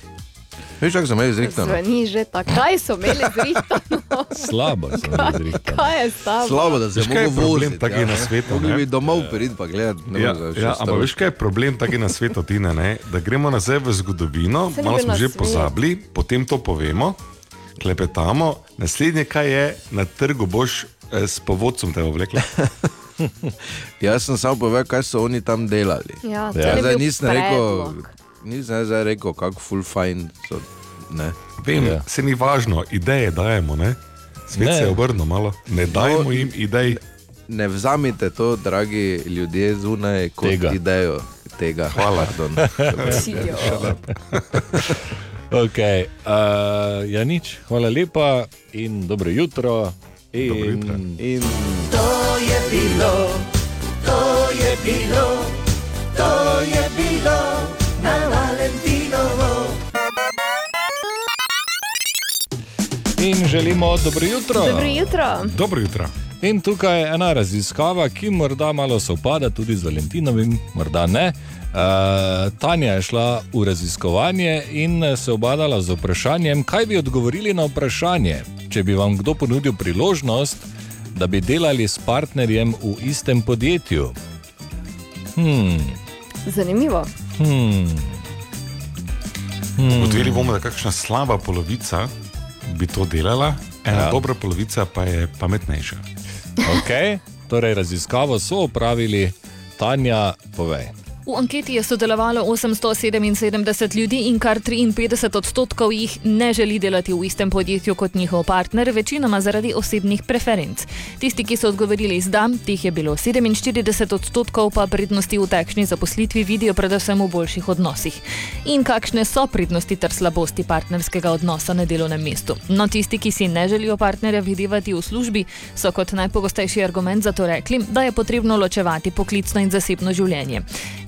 Veš, kako sem jaz izrekel? Zveni že tako. Kaj so imeli zrihtano? Slabo sem Kaj- izrekel. Kaj je s tabo? Slabo, da se Veš, kaj je lahko problem voziti. taki na svetu, Mogli bi domov priti pa gledati. ne Ja, ja, ampak veš, kaj je problem taki na svetu, Tine, ne? da gremo nazaj v zgodovino, ni malo smo že svet. pozabili, potem to povemo, klepetamo, naslednje, kaj je na trgu, boš eh, s povodcem te oblekla. Jaz sem samo povedal, kaj so oni tam delali. Ja, Ja, zdaj nisem rekel. Nisem zdaj rekel, kako full fine so Ne? Vem, Ja. se ni važno, ideje dajemo, ne? Svet Ne. se je obrnil malo, ne dajmo No, jim idej. Ne vzamite to, dragi ljudje zunaj, kot Tega. idejo tega. Hvala. Okay. Uh, ja, nič, hvala lepa in dobro jutro. In... Dobro jutro. In To je bilo, to je bilo, to je bilo in želimo dobro jutro. Dobro jutro. Dobro jutro. In tukaj je ena raziskava, ki morda malo sovpada tudi z Valentinovim, morda ne. Uh, Tanja je šla v raziskovanje in se obadala z vprašanjem, kaj bi odgovorili na vprašanje, če bi vam kdo ponudil priložnost, da bi delali s partnerjem v istem podjetju. Hmm, Zanimivo. hmm, hmm. Odveli bomo, da kakšna slaba polovica bi to delala, ena Ja. dobra polovica pa je pametnejša. Okay. Torej, raziskavo so opravili, Tanja, povej. V anketi je sodelovalo 877 ljudi in kar 53 odstotkov jih ne želi delati v istem podjetju kot njihov partner, večinoma zaradi osebnih preferenc. Tisti, ki so odgovorili z da, teh je bilo 47 odstotkov, pa prednosti v takšni zaposlitvi vidijo predvsem v boljših odnosih. In kakšne so prednosti ter slabosti partnerskega odnosa na delovnem mestu? No, tisti, ki si ne želijo partnerja videvati v službi, so kot najpogostejši argument za to rekli, da je potrebno ločevati poklicno in zasebno življenje.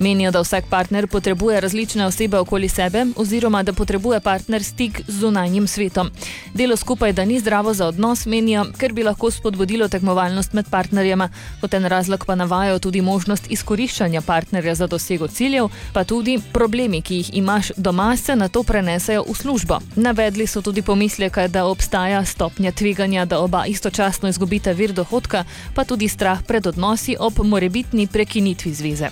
Menijo, da vsak partner potrebuje različne osebe okoli sebe, oziroma da potrebuje partner stik z zunanjim svetom. Delo skupaj, da ni zdravo za odnos, menijo, ker bi lahko spodbudilo tekmovalnost med partnerjema. Kot en razlog pa navajajo tudi možnost izkoriščanja partnerja za dosego ciljev, pa tudi problemi, ki jih imaš doma, se na to prenesejo v službo. Navedli so tudi pomisleke, da obstaja stopnja tveganja, da oba istočasno izgubita vir dohodka, pa tudi strah pred odnosi ob morebitni prekinitvi zveze.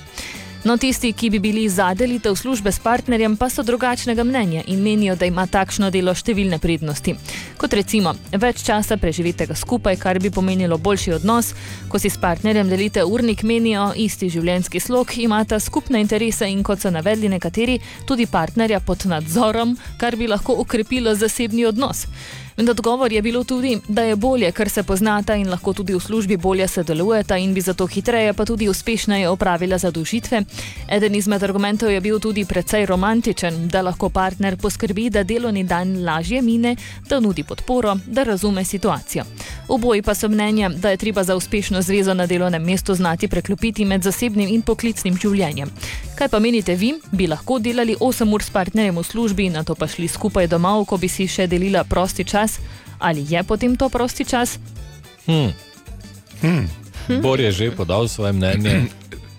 No, tisti, ki bi bili za delitev službe s partnerjem, pa so drugačnega mnenja in menijo, da ima takšno delo številne prednosti. Kot recimo, več časa preživitega skupaj, kar bi pomenilo boljši odnos, ko si s partnerjem delite urnik, menijo isti življenjski slog, imata skupne interese in kot so navedli nekateri, tudi partnerja pod nadzorom, kar bi lahko ukrepilo zasebni odnos. In odgovor je bilo tudi, da je bolje, ker se poznata in lahko tudi v službi bolje sodelujeta in bi zato hitreje, pa tudi uspešneje opravila zadužitve. Eden izmed argumentov je bil tudi precej romantičen, da lahko partner poskrbi, da delovni dan lažje mine, da nudi podporo, da razume situacijo. Oboji pa so mnenja, da je treba za uspešno zvezo na delovnem mestu znati preklopiti med zasebnim in poklicnim življenjem. Kaj pa menite vi, bi lahko delali 8 ur s partnerjem v službi, na to pa šli skupaj domov, ko bi si še delila prosti čas? Ali je potem to prosti čas? Hmm. Hmm. Bor je že podal svoje mnenje.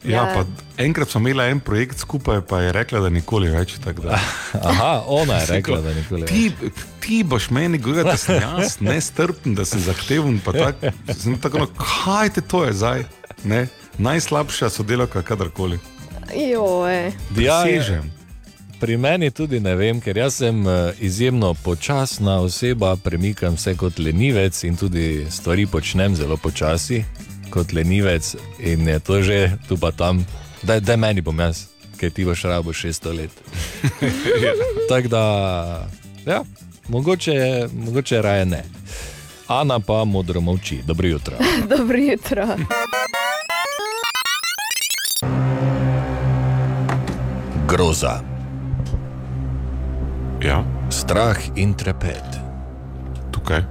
Ja, pa enkrat smo imeli en projekt skupaj, pa je rekla, da nikoli več. tako Da. Aha, ona je rekla, da nikoli več. Ti, ti boš meni govoril, da sem jaz nestrpen, da sem zahteven. pa Tak, sem tako, no, kaj te to je zdaj? Ne? Najslabša sodelavka kadarkoli. Joj. Ja, je-. Pri meni tudi ne vem, ker jaz sem eh, izjemno počasna oseba, premikam se kot lenivec in tudi stvari počnem zelo počasi kot lenivec in je to že tu pa tam, da, da meni bom jaz, ker ti boš rabo 600 let. Tako da, ja, mogoče, mogoče raje ne. Ana pa modro molči. Dobro jutro. Dobro jutro. Groza. Ja, Strah in trepet. tukaj.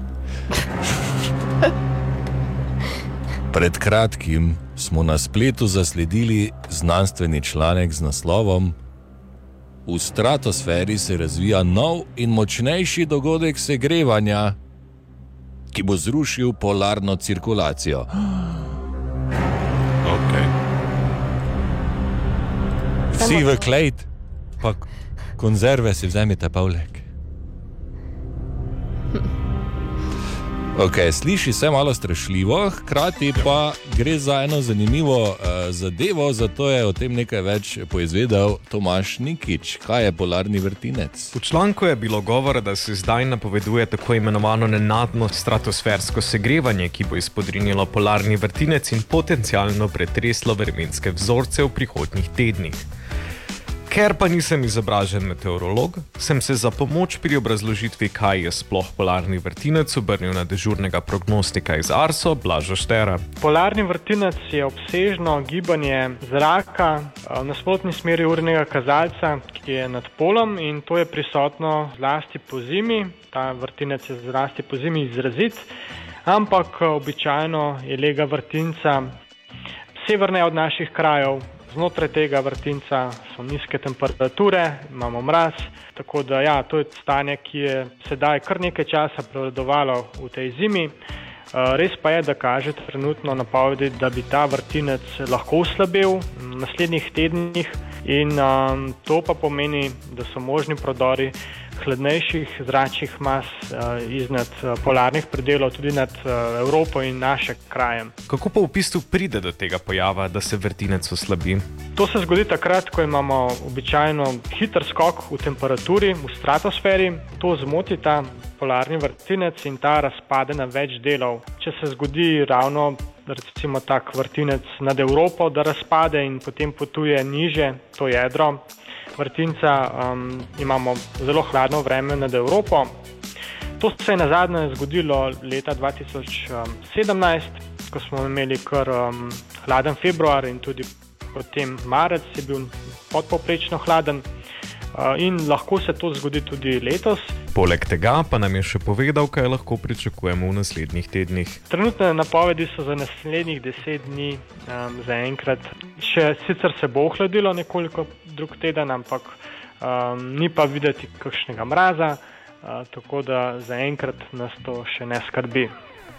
Pred kratkim smo na spletu zasledili znanstveni članek z naslovom V stratosferi se razvija nov in močnejši dogodek segrevanja, ki bo zrušil polarno cirkulacijo. Vsi v klejt, pa konzerve si vzemite, Pavlek. Okay, sliši se malo strašljivo, hkrati pa gre za eno zanimivo uh, zadevo, zato je o tem nekaj več poizvedel Tomaš Nikič. Kaj je polarni vrtinec? V članku je bilo govora, da se zdaj napoveduje tako imenovano nenadno stratosfersko segrevanje, ki bo izpodrinilo polarni vrtinec in potencialno pretreslo vremenske vzorce v prihodnjih tednih. Ker pa nisem izobražen meteorolog, sem se za pomoč pri obrazložitvi, kaj je sploh polarni vrtinec, obrnil na dežurnega prognostika iz Arso, Blažo Štera. Polarni vrtinec je obsežno gibanje zraka eh, v nasprotni smeri urnega kazalca, ki je nad polom in to je prisotno zlasti po zimi. Ta vrtinec je zlasti po zimi izrazit, ampak eh, običajno je lega vrtinca severneje od naših krajev. Znotraj tega vrtinca so nizke temperature, imamo mraz, tako da ja, to je stanje, ki je sedaj kar nekaj časa prevladovalo v tej zimi. Uh, Res pa je, da kaže trenutno napovedi, da bi ta vrtinec lahko oslabil v naslednjih tednih, in um, to pa pomeni, da so možni prodori hladnejših zračnih mas uh, iznad uh, polarnih predelov, tudi nad uh, Evropo in naše kraje. Kako pa v bistvu pride do tega pojava, da se vrtinec oslabi? To se zgodi takrat, ko imamo običajno hiter skok v temperaturi v stratosferi, to zmoti ta polarni vrtinec in ta razpade na več delov. Če se zgodi ravno recimo tak vrtinec nad Evropo, da razpade in potem potuje niže to jedro vrtinca, um, imamo zelo hladno vreme nad Evropo. To se je na zadnje zgodilo leta 2017, ko smo imeli kar um, hladen februar in tudi potem marec je bil podpoprečno hladen. In lahko se to zgodi tudi letos. Poleg tega pa nam je še povedal, kaj lahko pričakujemo v naslednjih tednih. Trenutne napovedi so za naslednjih deset dni um, zaenkrat. Še sicer se bo ohladilo nekoliko drug teden, ampak um, ni pa videti kakšnega mraza, uh, tako da zaenkrat nas to še ne skrbi.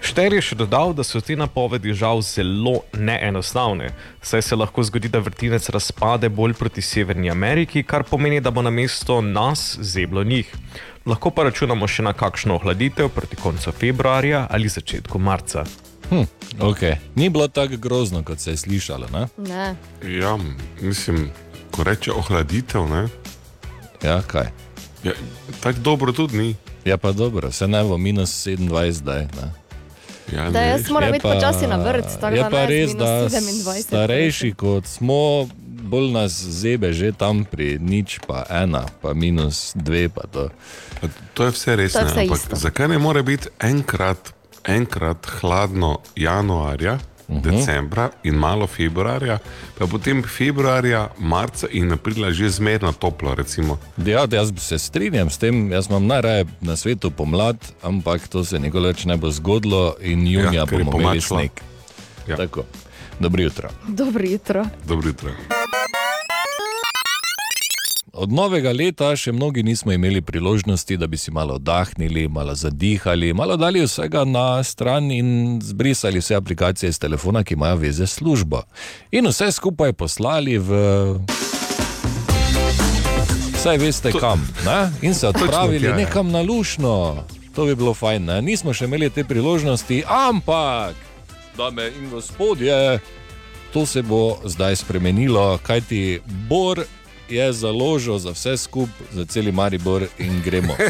Šter je še dodal, da so te napovedi žal zelo neenostavne, saj se lahko zgodi, da vrtinec razpade bolj proti Severni Ameriki, kar pomeni, da bo na mesto nas zeblo njih. Lahko pa računamo še na kakšno ohladitev proti koncu februarja ali začetku marca. Hm, okay. Ni bilo tako grozno, kot se je slišalo. Ne? Ne. Ja, mislim, ko reče ohladitev, ne? Ja, kaj? Ja, tako dobro tudi ni. Ja, pa dobro, se ne bo minus 27 zdaj. Ne? Ja, Da, jaz moram Je iti počasi na vrt, tako je da pa ne, res, da 27. starejši kot smo, bolj nas zebe že tam pri nič, pa ena, pa minus dve. Pa to. To je vse res. Je ne, vse ampak isto. Zakaj ne more biti enkrat, enkrat hladno januarja, -huh. decembra in malo februarja, pa potem februarja, marca in aprila že zmerno toplo? Recimo. Ja, jaz se strinjam s tem, jaz imam najraje na svetu pomlad, ampak to se nikoli več ne bo zgodilo in junija Ja, bomo imeli sneg. Ja. Tako. Dobro jutro. Dobro jutro. Dobro jutro. Od novega leta še mnogi nismo imeli priložnosti, da bi si malo oddahnili, malo zadihali, malo dali vsega na stran in zbrisali vse aplikacije iz telefona, ki imajo veze s službo. In vse skupaj poslali v. Saj veste to, kam, ne? in se odpravili tja, ja. nekam na lušno. To bi bilo fajn, ne? nismo še imeli te priložnosti, ampak, dame in gospodje, to se bo zdaj spremenilo, kajti Bor je založil za vse skupaj, za cel Maribor in gremo.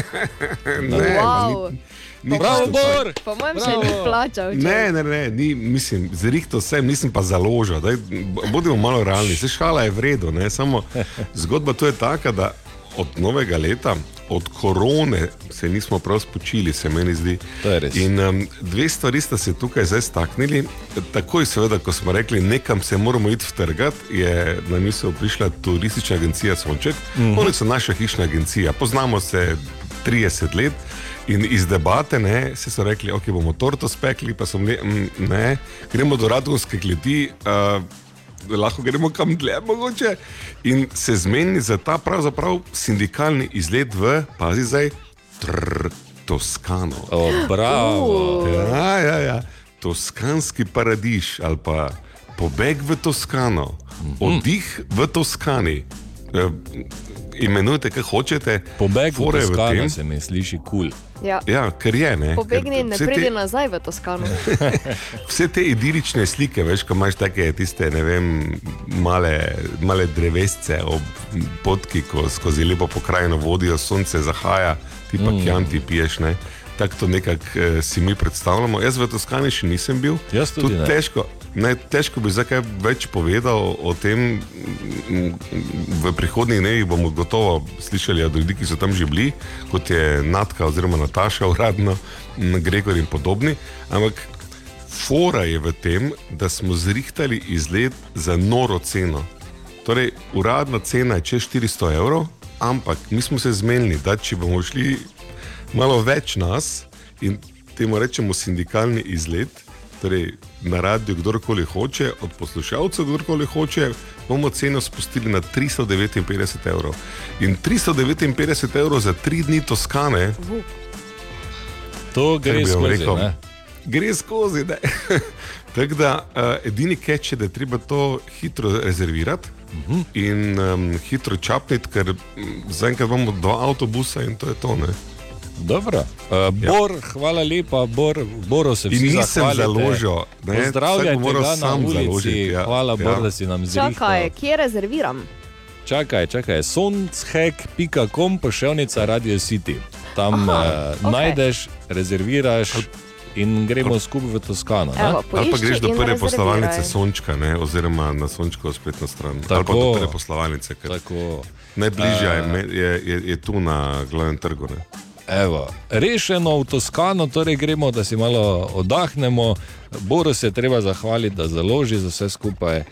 Ne, Wow. ni- ni Bravo, Bor! Po mojem še ni plačal. če- Ne, ne, ne, ni, mislim, zrihto sem, nisem pa založil. Daj, bodimo malo realni, se šala je v redu. Ne, samo zgodba tu je taka, da od novega leta, od korone se nismo prav spočili, se meni zdi. In um, dve stvari sta se tukaj zdaj staknili. Takoj, seveda, ko smo rekli, nekam se moramo iti vtrgati, je na misel prišla turistična agencija Sonček. Mm. -hmm. Oni so naša hišna agencija, poznamo se 30 let. In iz debate ne, se so rekli, ok, bomo torto spekli, pa so mle, mm, ne, gremo do radovske kleti, uh, lahko gremo kam dlje mogoče. In se zmeni za ta pravzaprav sindikalni izlet v, pazi zdaj, trr, Toskano. O, bravo. Ja, ja, ja. Toskanski paradiž ali pa pobeg v Toskano, oddih v Toskani. Imenujte, kaj hočete. Pobeg v Toskano se mi sliši kul. Cool. Ja. Ja, ker je ne. Pobegni in ne pridi te- nazaj v Toskano. Vse te idilične slike, veš, ko imaš take tiste, ne vem, male, male drevesce ob potki, ko skozi lepo pokrajino vodijo, sonce zahaja, ti pa Mm. kjanti piješ. Ne? Tako to nekako eh, si mi predstavljamo. Jaz v Toskani še nisem bil. Jaz tudi ne. težko, Ne, težko bi zdaj kaj več povedal o tem. V prihodnjih dneh bomo gotovo slišali od ljudi, ki so tam že bili, kot je Natka oziroma Nataša, uradno, Gregor in podobni. Ampak fora je v tem, da smo zrihtali izlet za noro ceno. Torej, uradna cena je čez 400 evrov, ampak mi smo se zmenili, da če bomo šli malo več nas in temu rečemo sindikalni izlet, torej na radiju kdorkoli hoče, od poslušalcev kdorkoli hoče, bomo ceno spustili na 359 evrov. In 359 evrov za tri dni Toskane, To gre skozi. rekel, ne? gre skozi. Tako da uh, edini keč je, da je treba to hitro rezervirati uh Mhm. -huh. in um, hitro čapniti, ker mm, zaenkrat imamo dva avtobusa in to je to. Ne? Dobro. Uh, Bor, ja. hvala lepa, Bor, Boro se vsi nisem zahvalite. založil, ne, bo moral sam ulici. založiti, ja. Hvala, Bor, Ja. da si nam zrihtal. Čakaj, kje rezerviram? Čakaj, čakaj, sonchek.com, poševnica Radio City. Tam Aha, uh, okej. najdeš, rezerviraš in gremo skupaj v Toskano. ne? Evo, Ali pa greš do prve poslovalnice Sončka, ne, oziroma na Sončko spletno stran. Ali pa Tako. do prve poslovalnice, ker Tako. najbližja je, Eh. je, je, je tu na glavnem trgu. Ne. Evo, rešeno v Toskano, torej gremo, da si malo oddahnemo. Boru se treba zahvaliti, da založi za vse skupaj.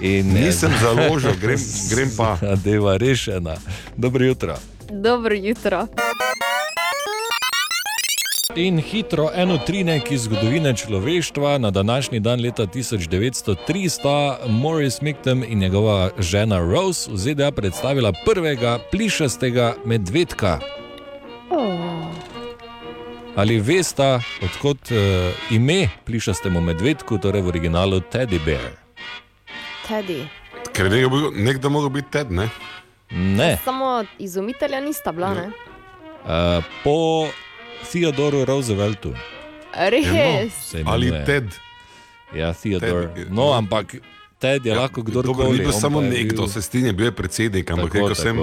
In, Nisem založil, grem, grem pa. Deva rešena. Dobro jutro. Dobro jutro. In hitro eno trinek iz zgodovine človeštva. Na današnji dan leta 1903 sta Morris Micton in njegova žena Rose v ZDA predstavila prvega plišastega medvedka. Ali veste, odkot uh, ime plišastemu medvedku, torej v originalu Teddy Bear? Teddy. Ker je nekdo, nekdo mogel biti Ted, ne? Ne. Samo izumitelja nista bila, ne? Uh, po Theodoru Rooseveltu. Res. se Ali imenuje. Ted. Ja, Theodor. Ted, No, ampak Ted je ja, lahko Dobro, kdorkoli. ni bil samo nekdo, bil- se strinjam, bil je predsednik, ampak rekel sem,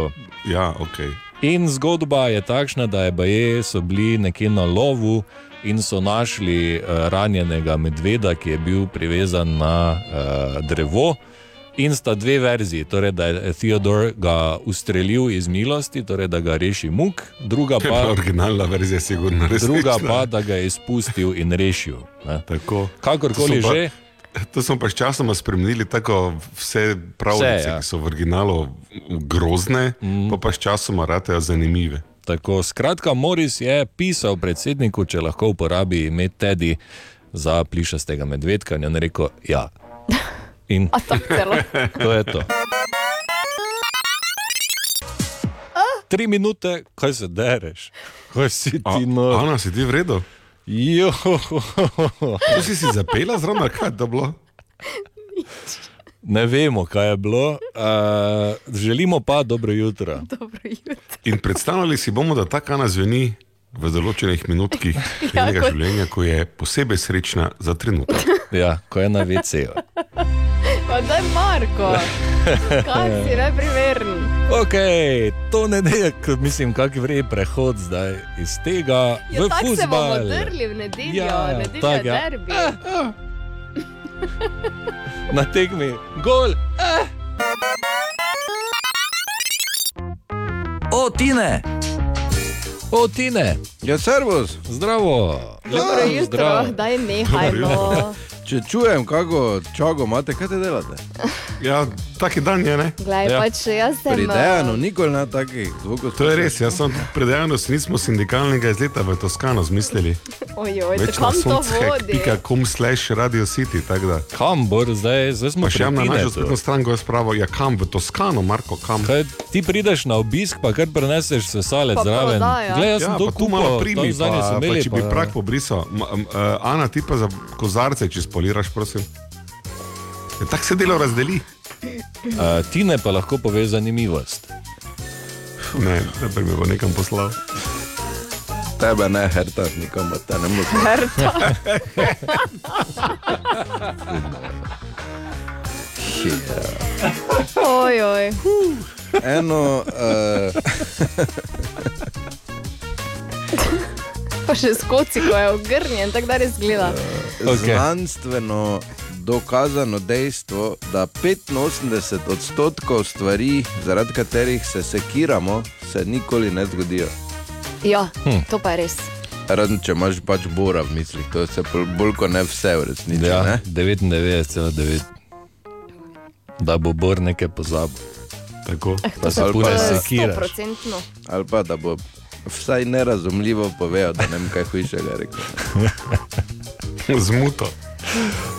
ja, ok. In zgodba je takšna, da je baje so bili nekje na lovu in so našli uh, ranjenega medveda, ki je bil privezan na uh, drevo. In sta dve verziji, torej da je Theodor ga ustrelil iz milosti, torej da ga reši muk, druga Pa, pa, originalna verzija sigurno res. druga pa da ga je izpustil in rešil. Kakorkoli že. To smo pa sčasoma spremenili, tako vse pravljice, Vse, ja. ki so v originalu grozne, mm. pa pa sčasoma ratejo zanimive. Tako, skratka, Moris je pisal predsedniku, če lahko uporabi ime Teddy za plišastega medvedka, in je rekel: Ja. In to je to. Tri minute, kaj se dereš, kaj si ti no. Ana, si ti v redu? Jo, To si si zapela zraven, kaj je to bilo? ne vemo, kaj je bilo. Uh, želimo pa dobro jutro. Dobro jutro. In predstavljali si bomo, da ta kana zveni v določenih minutkih Ja, njenega kot- življenja, ko je posebej srečna za trenutek. Ja, ko je na VC-ju. Pa daj Marko. Kaj si neprimeren? Ok, to ne je, mislim, kak vrej prehod zdaj iz tega Ja, v tako se bomo drli v nedeljo, Ja, ja, nedeljo tak, ja. ja. derbi. Na tekmi, gol! O, Tine! O, Tine! Ja, servus! Zdravo! Dobro jutro, Zdravo. daj nehaj. Če čujem, kako čago imate, kaj te delate? Ja, taki dan je, ne? Glej, Ja. ja. pač jaz sem. Pri eh, nikoli ne takih zvokov. To je res, jaz sem predejano, nismo sindikalnega izleta v Toskano zmislili. Ojoj, Več kam to vodi? sonchek.com slash radio city, tako da. Kam bor, zdaj, zdaj smo Pa še na našo spletno stran go spravo, ja kam v Toskano, Marko, kam? Kaj, ti prideš na obisk, pa kar preneseš sesalec Pa zraven. prodaja. Glej, jaz sem Ja, to pa tu malo primi, pa, pa imeli. če bi prak pobrisal. Ma- eh, Ana, ti pa za kozarce, če spoliraš, prosim. Ja, tako se delo razdeli. Uh, Tine pa lahko pove zanimivost. Ne, da bi me bo nekam poslal. Tebe ne, herta, nikamor te ne moreš. Herta. Ojoj. Eno, uh, Pa še skoci, ko je ogrnjen, tako da res gleda. Okej. znanstveno dokazano dejstvo, da 85 odstotkov stvari, zaradi katerih se sekiramo, se nikoli ne zgodijo. Ja, Hm. to pa je res. Razen če imaš pač bora v mislih, to se bolj kot ne vse v resnici. Ja, ne? 99,9. Da bo Bor nekaj pozabil. Tako. Eh, Pa to se sekiraš. stoprocentno. Ali pa da bo vsaj nerazumljivo povedal, da ne vem kaj hujšega rekel. Zmuto.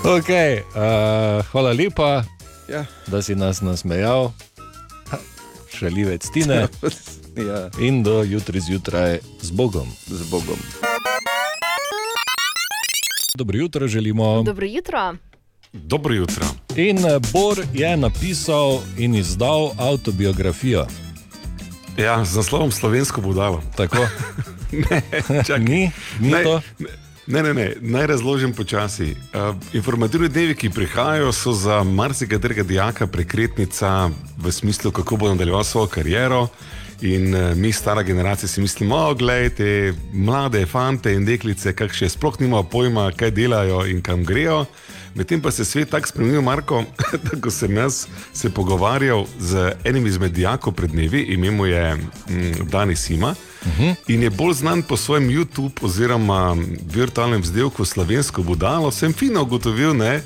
Okay, uh, hvala lepa, Ja. da si nas nasmejal, šalivec Tine. Ja. In do jutri zjutraj z Bogom. Z Bogom. Dobro jutro želimo. Dobro jutro. Dobro jutro. In eh, Bor je napisal in izdal avtobiografijo. Ja, z naslovom Slovensko budalo. Tako. ne, čakaj. Ni, ni Naj- to. Ne, ne, ne, naj razložim počasi. Uh, informativni dnevi, ki prihajajo, so za marsikaterega dijaka prekretnica v smislu, kako bo nadaljeval svojo kariero. In uh, mi, stara generacija, si mislimo, da te mlade fante in deklice, kak še sploh nimajo pojma, kaj delajo in kam grejo. Medtem pa se svet tako spremenil, Marko, da ko sem jaz se pogovarjal z enim izmed dijakov pred dnevi, ime mu je mm, Dani Sima. In je bolj znan po svojem YouTube oziroma virtualnem vzdelku Slovensko budalo, sem fino ugotovil, ne,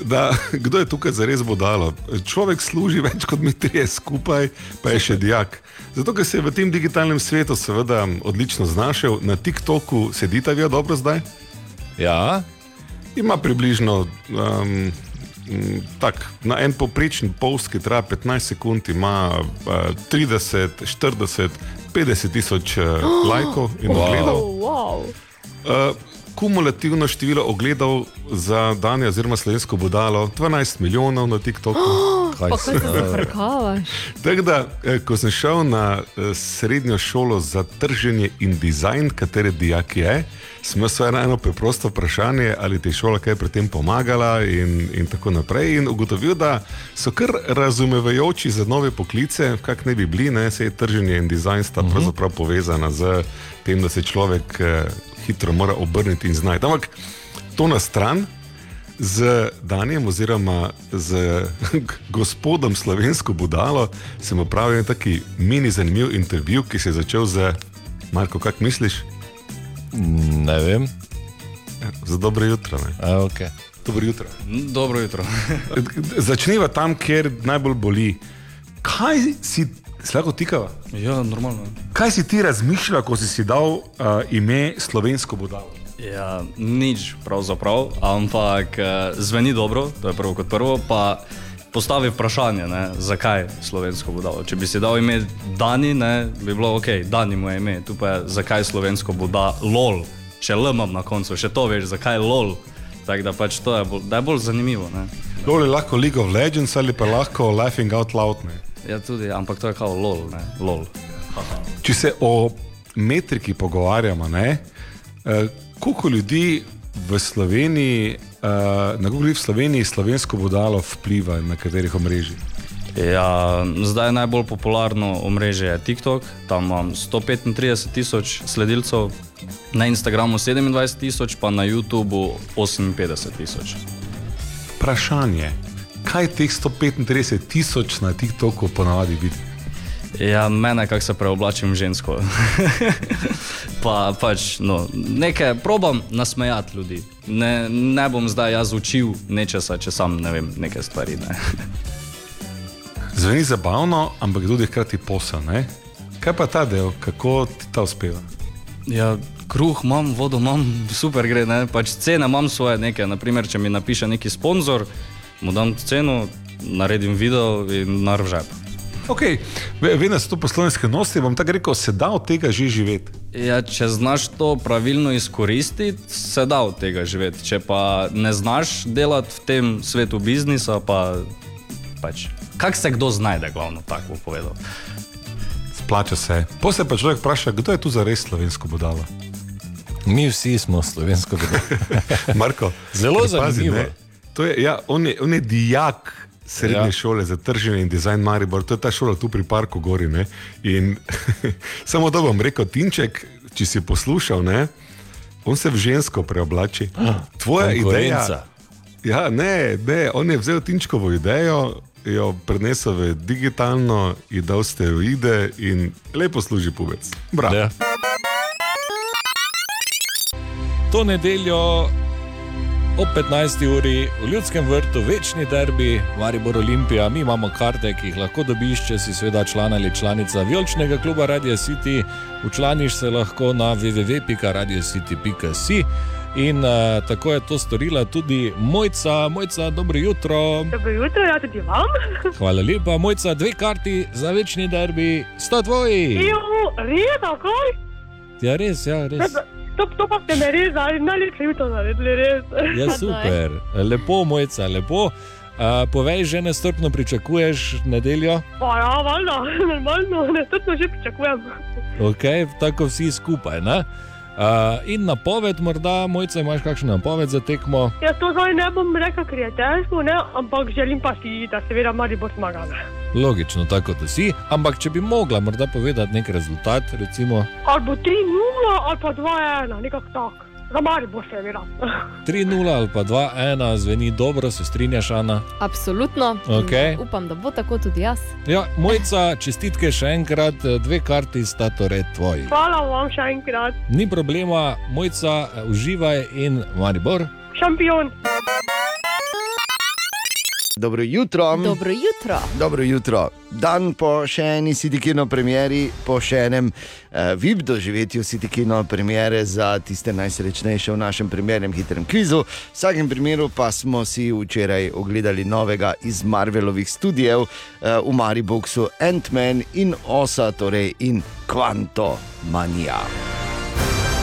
da kdo je tukaj za res budalo. Človek služi več kot mi trije skupaj, pa je še dijak. Zato, ker se je v tem digitalnem svetu seveda odlično znašel, na TikToku sedita vi dobro zdaj? Ja. Ima približno um, tak, na en poprečen post, ki traja 15 sekund, ima uh, 30, 40, 50 tisoč uh, lajkov in Wow. ogledov. Wow. Uh, kumulativno število ogledov za Danijo oziroma slovensko budalo 12 milijonov na TikToku. Se- kaj se zafrkavaš? Tako da, eh, ko sem šel na eh, srednjo šolo za trženje in dizajn, katere dijak je, sem imel samo eno preprosto vprašanje, ali ti je šola kaj pri tem pomagala, in, in tako naprej. In ugotovil, da so kar razumevajoči za nove poklice, kak ne bi bili, ne, se je trženje in dizajn sta pravzaprav povezana z tem, da se človek eh, hitro mora obrniti in znati. Ampak to na stran. Z Danijem, oziroma z gospodom Slovensko budalo, sem opravil taki mini zanimiv intervju, ki se je začel z Marko, kaj misliš? Ne vem. Za dobro jutro. Ne? A, okay. Dobro jutro. Dobro jutro. Začniva tam, kjer najbolj boli. Kaj si, slabo tikava? Ja, normalno. Kaj si ti razmišljal, ko si si dal uh, ime Slovensko budalo? Ja, nič pravzaprav, ampak eh, zveni dobro, to je prvo kot prvo, pa postavi vprašanje, ne, zakaj slovensko budalo. Če bi si dal ime Dani, ne, bi bilo ok, Dani mu je ime, tu pa je zakaj slovensko buda lol, še L imam na koncu, še to veš, zakaj lol. Tako da pač to je bolj, da je bolj zanimivo. Ne. Dol je lahko League of Legends ali pa lahko Laughing Out Loud. Ne? Ja, tudi, ampak to je kao lol, ne, lol. Če se o metriki pogovarjamo, ne, eh, koliko ljudi v Sloveniji, na koliko ljudi v Sloveniji slovensko budalo vpliva na katerih omrežjih? Ja, zdaj je najbolj popularno omrežje je TikTok, tam imam 135 tisoč sledilcev, na Instagramu 27 tisoč, pa na YouTubu 58 tisoč. Vprašanje, kaj teh 135 tisoč na TikToku ponavadi vidi? Ja, mene, kako se preoblačim žensko. pa pač, no, nekaj probam nasmejati ljudi. Ne, ne bom zdaj jaz učil nečesa, če sam ne vem neke stvari. Ne. Zveni zabavno, ampak tudi hkrati posel. Ne? Kaj pa ta del, kako ti ta uspeva? Ja, kruh imam, vodo imam, super gre. Ne? Pač cene imam svoje neke. Naprimer, če mi napiše neki sponzor, mu dam ceno, naredim video in narv žep. Okay. Vem, da so to poslovne skrivnosti, bom tako rekel, se da od tega že živeti. Ja, če znaš to pravilno izkoristiti, se da od tega živeti. Če pa ne znaš delati v tem svetu biznisa, pa pač. Kak se kdo znajde, glavno tako bom povedal. Splača se. Poslej pa človek vpraša, kdo je tu za res slovensko budalo? Mi vsi smo slovensko budalo. Marko, Zelo ker pazi, zanimivo. ne, To je, ja, on, je, on je dijak srednje ja. šole za trženje in dizajn Maribor, to je ta šola tu pri Parku Gori. Ne? In samo to bom rekel, Tinček, če si poslušal, ne? on se v žensko preoblači. Tvoja ideja. Ja, ne, ne, on je vzel Tinčkovo idejo, jo prenesel v digitalno, ji dal steroide in lepo služi pubec. Bravo. Ja. To nedeljo ob 15. uri v Ljudskem vrtu, večni derbi, Maribor Olimpija, mi imamo karte, ki jih lahko dobiš, če si seveda član ali članica Vijolčnega kluba Radio City. Učlaniš se lahko na www.radiocity.si. In uh, tako je to storila tudi Mojca, Mojca, dobro jutro. Dobro jutro, ja tudi vam. Hvala lepa, Mojca, dve karti za večni derbi, sta tvoji. Jo, res, takoj? Ja, res, ja, res. To, to pa ste me res, ali najlepše jutro naredili, res. Ja, super, lepo, Mojca, lepo. Uh, povej, že nestrpno pričakuješ nedeljo? Pa ja, valjda, normalno, nestrpno že pričakujem. Ok, tako vsi skupaj. Ne? Uh, in napoved, morda, mojca, imaš kakšno napoved za tekmo? Ja, to zdaj ne bom rekel, ker je težko, ne, ampak želim pa si, da seveda Maribor zmaga. ne. Logično, tako da si. Ampak če bi mogla morda povedati nek rezultat, recimo Ali bo 3-0 ali pa 2-1, nekako tako. Za Maribor seveda. 3-0 ali pa 2-1, zveni dobro, se strinjaš, Ana. Absolutno. Okej. In Upam, da bo tako tudi jaz. Ja, mojca, čestitke še enkrat, dve karti sta torej tvoji. Hvala vam še enkrat. Ni problema, mojca, uživaj in Maribor. Šampion. Dobro jutro. Dobro jutro. Dobro jutro. Dan po še eni Sitikino premjeri, po še enem uh, VIP doživetju Sitikino premjere za tiste najsrečnejše v našem primernem hitrem kvizu. V vsakem primeru pa smo si včeraj ogledali novega iz Marvelovih studijev uh, v Mariboku, Ant-Man in Osa, torej in Quantumania.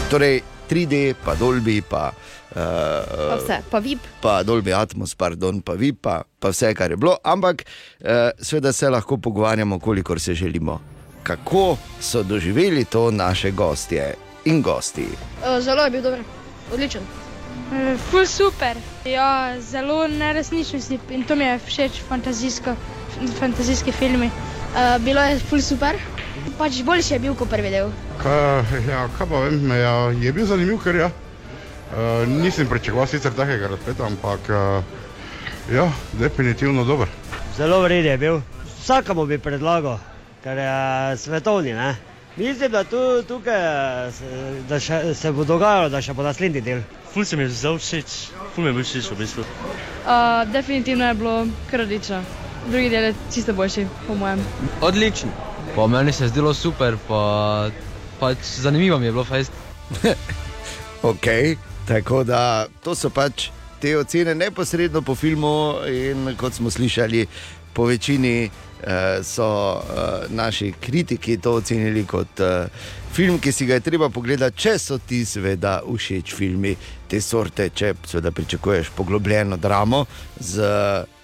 Torej 3D, pa Dolby, pa. Pa Uh, vse, pa vip. pa Dolby Atmos, pardon, pa vi, pa, pa vse, kar je bilo. Ampak, eh, seveda se lahko pogovarjamo, kolikor se želimo. Kako so doživeli to naše gostje in gosti? Zelo je bil dober, odličen. Ful super. Ja, zelo neresničen si in to mi je všeč, fantazijski filmi. Uh, bilo je ful super. Pač boljši je bil kot prvi del. Kaj, ja, kaj pa vem, ja, je bil zanimiv, ker ja. Uh, nisem pričakoval sicer takega razpleta, ampak uh, ja, definitivno dober. Zelo vreden je bil. Vsakemu bi predlagal, ker je svetovni. Ne? Mislim, da tu, tukaj se, da še, se bo dogajalo, da še bo naslednji del. Ful se mi je zelo všeč, ful mi je bil všeč v bistvu. Uh, definitivno je bilo odlično. Drugi del je čisto boljši, po mojem. Odličen. Po meni se je zdelo super, pa pač zanimivo mi je bilo fajn. Ok, tako da to so pač te ocene neposredno po filmu, in kot smo slišali, po večini eh, so eh, naši kritiki to ocenili kot eh, film, ki si ga je treba pogledati, če so ti seveda všeč filmi te sorte, če seveda pričakuješ poglobljeno dramo z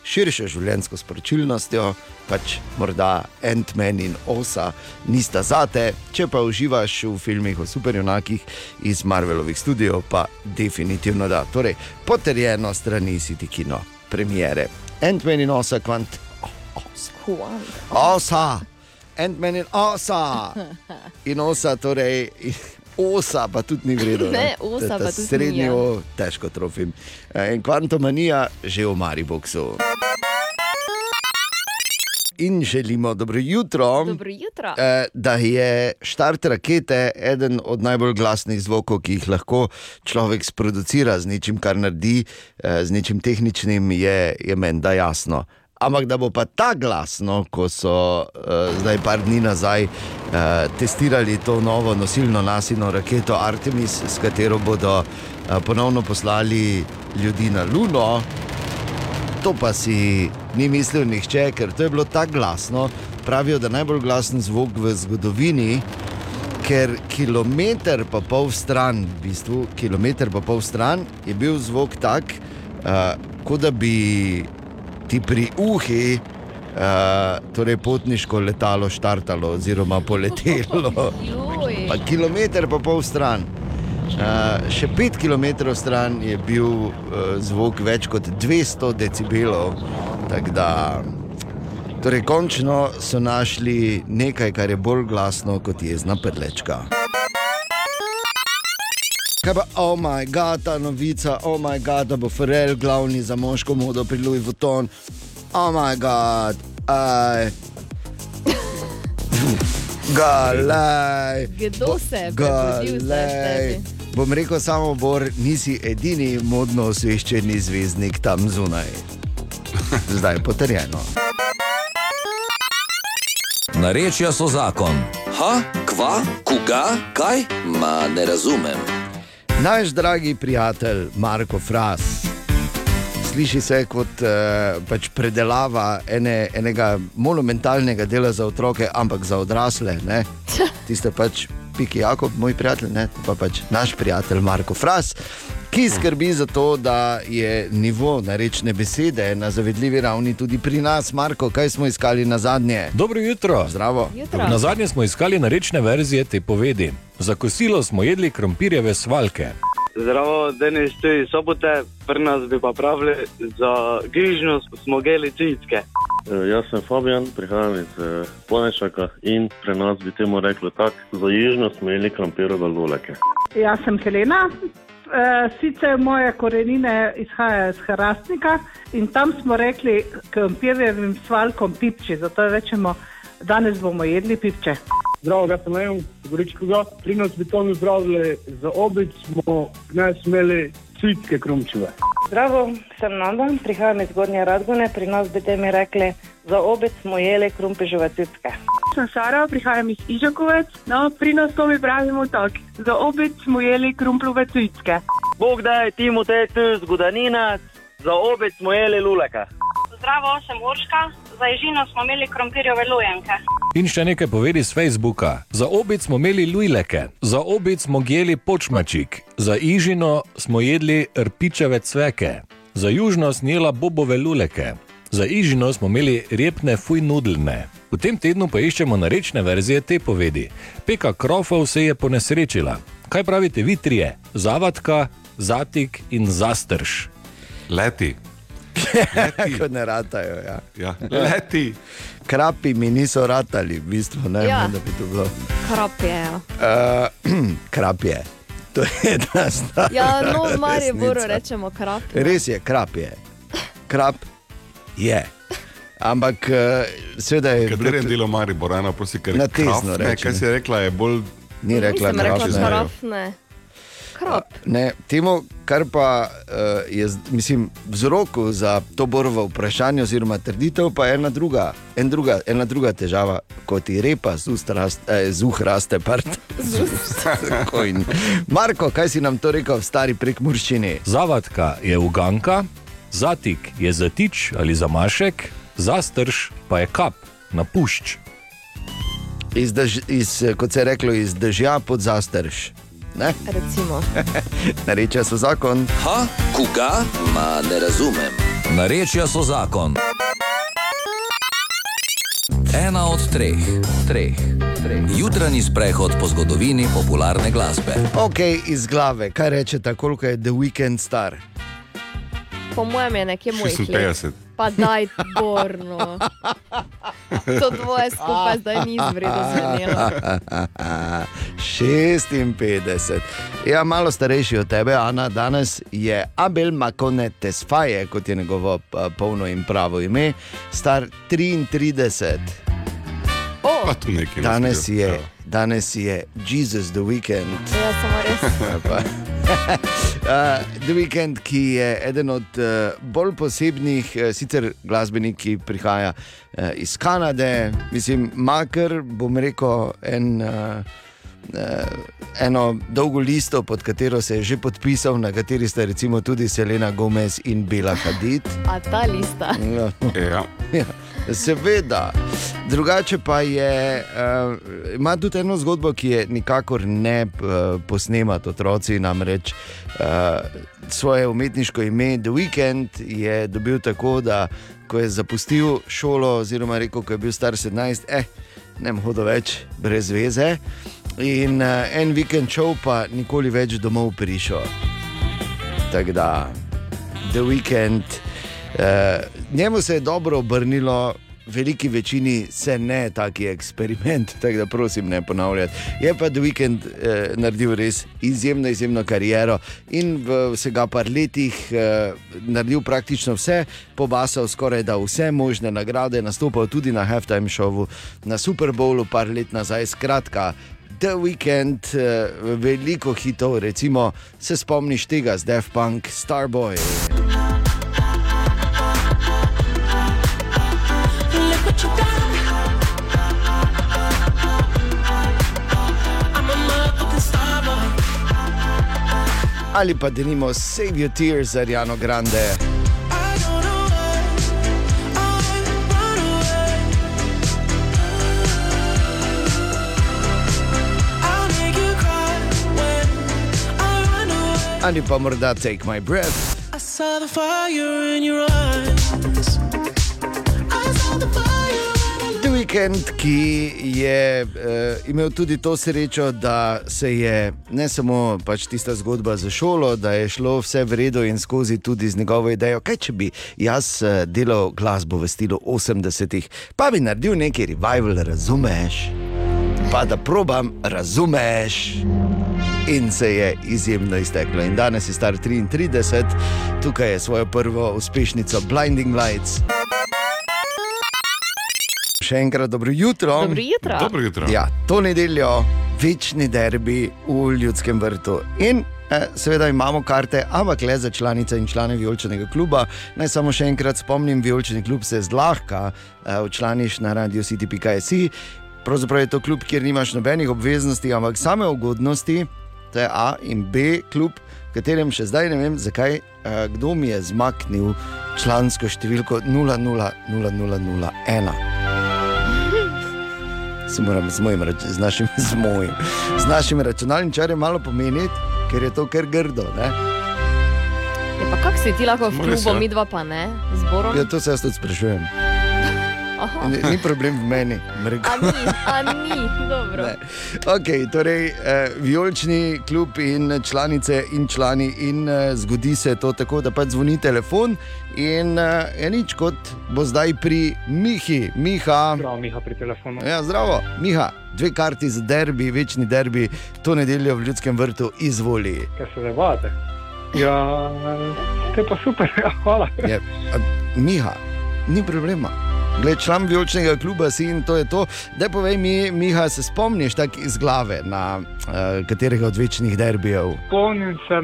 širšo življenjsko sporočilnostjo, pač morda Ant-Man in Osa nista zate, če pa uživaš v filmih o superjunakih iz Marvelovih studijev, pa definitivno da. Torej, potrjeno strani City Kino, premiere. Ant-Man in Osa, kvant. Osa, Ant-Man in Osa. In Osa, torej. Osa pa tudi ni vredno. Ne, osa pa tudi ni, Srednjo, ja. težko trofim. In kvantomanija že v Mariboku. In želimo dobro jutro. Dobro jutro. Eh, Da je štart rakete eden od najbolj glasnih zvokov, ki jih lahko človek sproducira z nečim, kar naredi, eh, z nečim tehničnim, je, je menda jasno. Ampak da bo pa ta glasno, ko so uh, zdaj par dni nazaj uh, testirali to novo nosilno nasino raketo Artemis, s katero bodo uh, ponovno poslali ljudi na Luno, to pa si ni mislil nihče, ker to je bilo tako glasno. Pravijo, da je najbolj glasen zvok v zgodovini, ker kilometr pa pol stran, v bistvu kilometr pa pol stran, je bil zvok tak, uh, kot da bi ti pri uhi. Uh, torej, potniško letalo štartalo, oziroma poletelo. Pa kilometr pa pol stran. Uh, še pet km stran je bil uh, zvok več kot 200 decibelov. Tako da, torej, končno so našli nekaj, kar je bolj glasno kot jezna predlečka. Kaj pa, oh moj bog, ta novica, oh moj bog, da bo Ferrell glavni za moško modo pri Louis Vuitton. Oh moj bog, aj. Galaj. Kdo se je prebudil zdaj? Bom rekel samo, Bor, nisi edini modno osveščeni zvezdnik tam zunaj. Zdaj potrjeno. Narečja so zakon. Ha, kva, koga, kaj? Ma ne razumem. Naš dragi prijatelj Marko Fras. Sliši se kot uh, pač predelava ene, enega monumentalnega dela za otroke, ampak za odrasle. Ne? Tiste pač Piki Jakob, moj prijatelj, ne? pa pač naš prijatelj Marko Fras, ki skrbi za to, da je nivo narečne besede na zavedljivi ravni tudi pri nas. Marko, kaj smo iskali na zadnje? Dobro jutro. Zdravo. Jutro. Na zadnje smo iskali narečne verzije te povedi. Za kosilo smo jedli krompirjeve svalke. Zdravo, Denis, tu iz sobote, pri nas bi pa pravili za grižnjo smo geli cicke. Eh, Jaz sem Fabijan, prihajam iz eh, Ponešaka in pri nas bi temu rekli tako: za južno smo imeli krampirove luleke. Jaz sem Helena. E, sicer moje korenine izhajajo iz Hrastnika in tam smo rekli krompirjevim svalkom pipči, zato rečemo, danes bomo jedli pipče. Zdravo, jaz sem Leon, Goričkoga. Pri nas bi to mi zdravili, za obič smo danes imeli cvitke krumčive. Zdravo, sem Nanda, prihajam iz Gornje Radgone, pri nas bi te mi rekli, za obec smo jeli krumpežove citke. Sem Sara, prihajam iz Ižakovec. No, pri nas to mi pravimo tako. Za obič smo jeli krumplove cvitke. Bog da je Timotej tu zgodanina, za obič smo jeli luleka. Zdravo, sem Urška. Za ježino smo imeli krompirjeve lojenke. In še nekaj povedi z Facebooka. Za obic smo imeli lujleke, za obic smo jeli počmačik, za ižino smo jedli rpičeve cveke, za južno snijela bobove luleke, za ižino smo imeli repne fuj nudlne. V tem tednu pa iščemo narečne verzije te povedi. Peka Krofov se je ponesrečila. Kaj pravite vi trije? Zavadka, Zatik in Zastrš. Leti. Ne ratajo. Ja. Ja. Leti. Krapi mi niso ratali, v bistvu ne Ja. vem, da bi to bilo. Krop je. ja. Uh, krap je. To je ena stvar. Ja, no, v Mariboru rečemo krop. Res je, krap je. Krap je. Ampak, uh, seveda je. V katerem delu Maribora, eno prosi, ker Na je kraf, tesno ne, reče, Kaj ne. si rekla, je bolj. Ni rekla, rekla kraf, ne. Krop. Ne, temu, kar pa uh, je mislim, vzroku za to borovo vprašanje, oziroma trditev, pa je ena druga, en druga, ena druga težava, kot ti repa z ust raste, eh, raste. in- Marko, kaj si nam to rekel v stari prekmurščini? Zavadka je uganka, zatik je zatič ali zamašek, zastrš pa je kap na pušč. Iz, dež, iz, kot se je reklo, iz dežja pod zastrš. Ne? Recimo. Nareča so zakon. Ha, koga? Ma ne razumem. Narečja so zakon. Ena od treh, treh, treh. Jutranji sprehod po zgodovini popularne glasbe. Ok, iz glave, kaj rečete, koliko je The Weekend star? Po mojem je nekje moj 56. Pa daj, borno. To dvoje skupaj zdaj ni izvredno zvenelo. 56. Ja, malo starejši od tebe, Ana, danes je Abel Makone Tesfaje, kot je njegovo polno in pravo ime, star 33. Oh. Danes je, danes je Jesus the Weekend. Ja, samo res. The Weekend, ki je eden od uh, bolj posebnih, uh, sicer glasbenik, ki prihaja uh, iz Kanade, mislim, makar bom rekel, en, eno dolgo listo, pod katero se je že podpisal, na kateri sta recimo tudi Selena Gomez in Bela Hadid. A ta lista. Ja. Ja. Seveda. Drugače pa je, uh, ima tudi eno zgodbo, ki je nikakor ne uh, posnemati otroci. Namreč uh, svoje umetniško ime The Weekend je dobil tako, da ko je zapustil šolo, oziroma rekel, ko je bil star 17, eh, ne bom hodil več brez veze. In uh, en vikend šel, pa nikoli več domov prišel. Tako da, The Weekend. Uh, njemu se je dobro obrnilo, veliki večini se ne taki eksperiment, tako da prosim ne ponavljati. Je pa The Weeknd eh, naredil res izjemno, izjemno kariero in v vsega par letih eh, naredil praktično vse, pobasal skoraj da vse možne nagrade, nastopal tudi na halftime šovu, na Super Bowlu par let nazaj. Skratka, The Weeknd, eh, veliko hitov, recimo se spomniš tega z Def Punk, Starboy. Ali pa denimo Save Your Tears za Jano Grande. Ali pa morda Take My Breath. I saw the fire in your eyes. I saw the fire. The Weeknd, ki je uh, imel tudi to srečo, da se je ne samo pač tista zgodba za šolo, da je šlo vse v redu in skozi tudi z njegovo idejo, kaj če bi jaz uh, delal glasbo v stilu 80-ih, pa bi naredil neki revival, razumeš? Pa da probam, razumeš. In se je izjemno izteklo. In danes je star 33, tukaj je svojo prvo uspešnico Blinding Lights. Še enkrat dobro jutro. Dobro jutro. Dobro jutro. Ja, to nedeljo, večni derbi v Ljudskem vrtu. In eh, seveda imamo karte, ampak le za članice in člane Violčnega kluba. Naj samo še enkrat spomnim, Violčni klub se zlahka eh, včlaniš na radio city.js. Pravzaprav je to klub, kjer nimaš nobenih obveznosti, ampak same ugodnosti, to je A in B klub, katerem še zdaj ne vem, zakaj, eh, kdo mi je zmaknil člansko številko 000001. Se moram z, mojim, z, našim, z, mojim, z našim računalničarjem malo pomeniti, ker je to kar grdo. Ne? Ja, pa kak si ti lahko v klubu, mi dva pa ne, zborom? Ja, to se jaz tudi sprašujem. Aha. Ni, ni problem v meni. A ni, a ni, dobro. Ne. Okay, torej, eh, vijolični klub in članice in člani, in eh, zgodi se to tako, da pač zvoni telefon. In eh, nič kot bo zdaj pri Mihi, Miha. Prav, Miha pri telefonu. Ja, zdravo, Miha, dve karti za derbi, večni derbi, to nedeljo v Ljudskem vrtu, izvoli. Kaj se zdaj vate? Ja, to je pa super, ja, hvala. Je, a, Miha, ni problema. Gled, član vijoličnega kluba si in to je to. Da povej mi, Miha, se spomniš tako iz glave na uh, katerega od večnih derbijev? Spomnim se